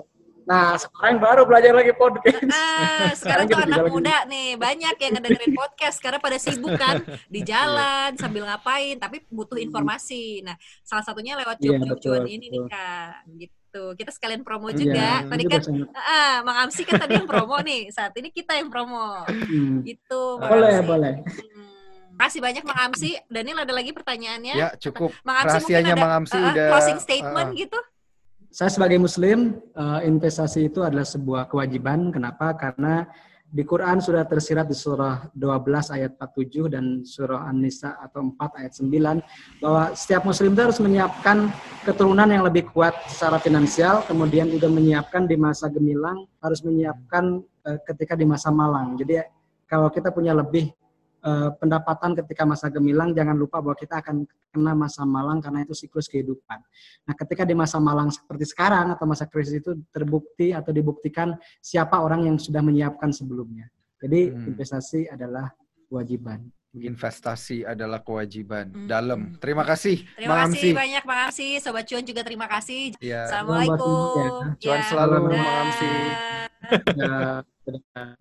Nah, sekarang baru belajar lagi podcast. Nah, sekarang, tuh anak muda nih, banyak yang ngedengerin podcast karena pada sibuk kan di iya. jalan sambil ngapain, tapi butuh informasi. Nah, salah satunya lewat iya, cuap-cuap yeah, ini nih Kak. Gitu gitu. Kita sekalian promo iya, juga. Ya, tadi kan ah, Mang Amsi kan tadi yang promo nih. Saat ini kita yang promo. Hmm. Gitu. Boleh, Amsi. boleh. Hmm. Kasih banyak Mang Amsi. Daniel ada lagi pertanyaannya? Ya, cukup. Mang Amsi Rahasianya Mang Amsi uh, udah closing statement uh, gitu. Saya sebagai muslim, uh, investasi itu adalah sebuah kewajiban. Kenapa? Karena di Quran sudah tersirat di surah 12 ayat 47 dan surah An-Nisa atau 4 ayat 9 bahwa setiap muslim itu harus menyiapkan keturunan yang lebih kuat secara finansial, kemudian juga menyiapkan di masa gemilang, harus menyiapkan uh, ketika di masa malang. Jadi kalau kita punya lebih uh, pendapatan ketika masa gemilang, jangan lupa bahwa kita akan kena masa malang karena itu siklus kehidupan. Nah, ketika di masa malang seperti sekarang atau masa krisis itu terbukti atau dibuktikan siapa orang yang sudah menyiapkan sebelumnya. Jadi hmm. investasi adalah kewajiban. Investasi adalah kewajiban hmm. dalam. Terima kasih, Terima Mang kasih Amsi. banyak, Bang Amsi. Sobat Cuan juga terima kasih. Ya. Assalamualaikum. Ya. Cuan ya. selalu, Bang Amsi. Ya.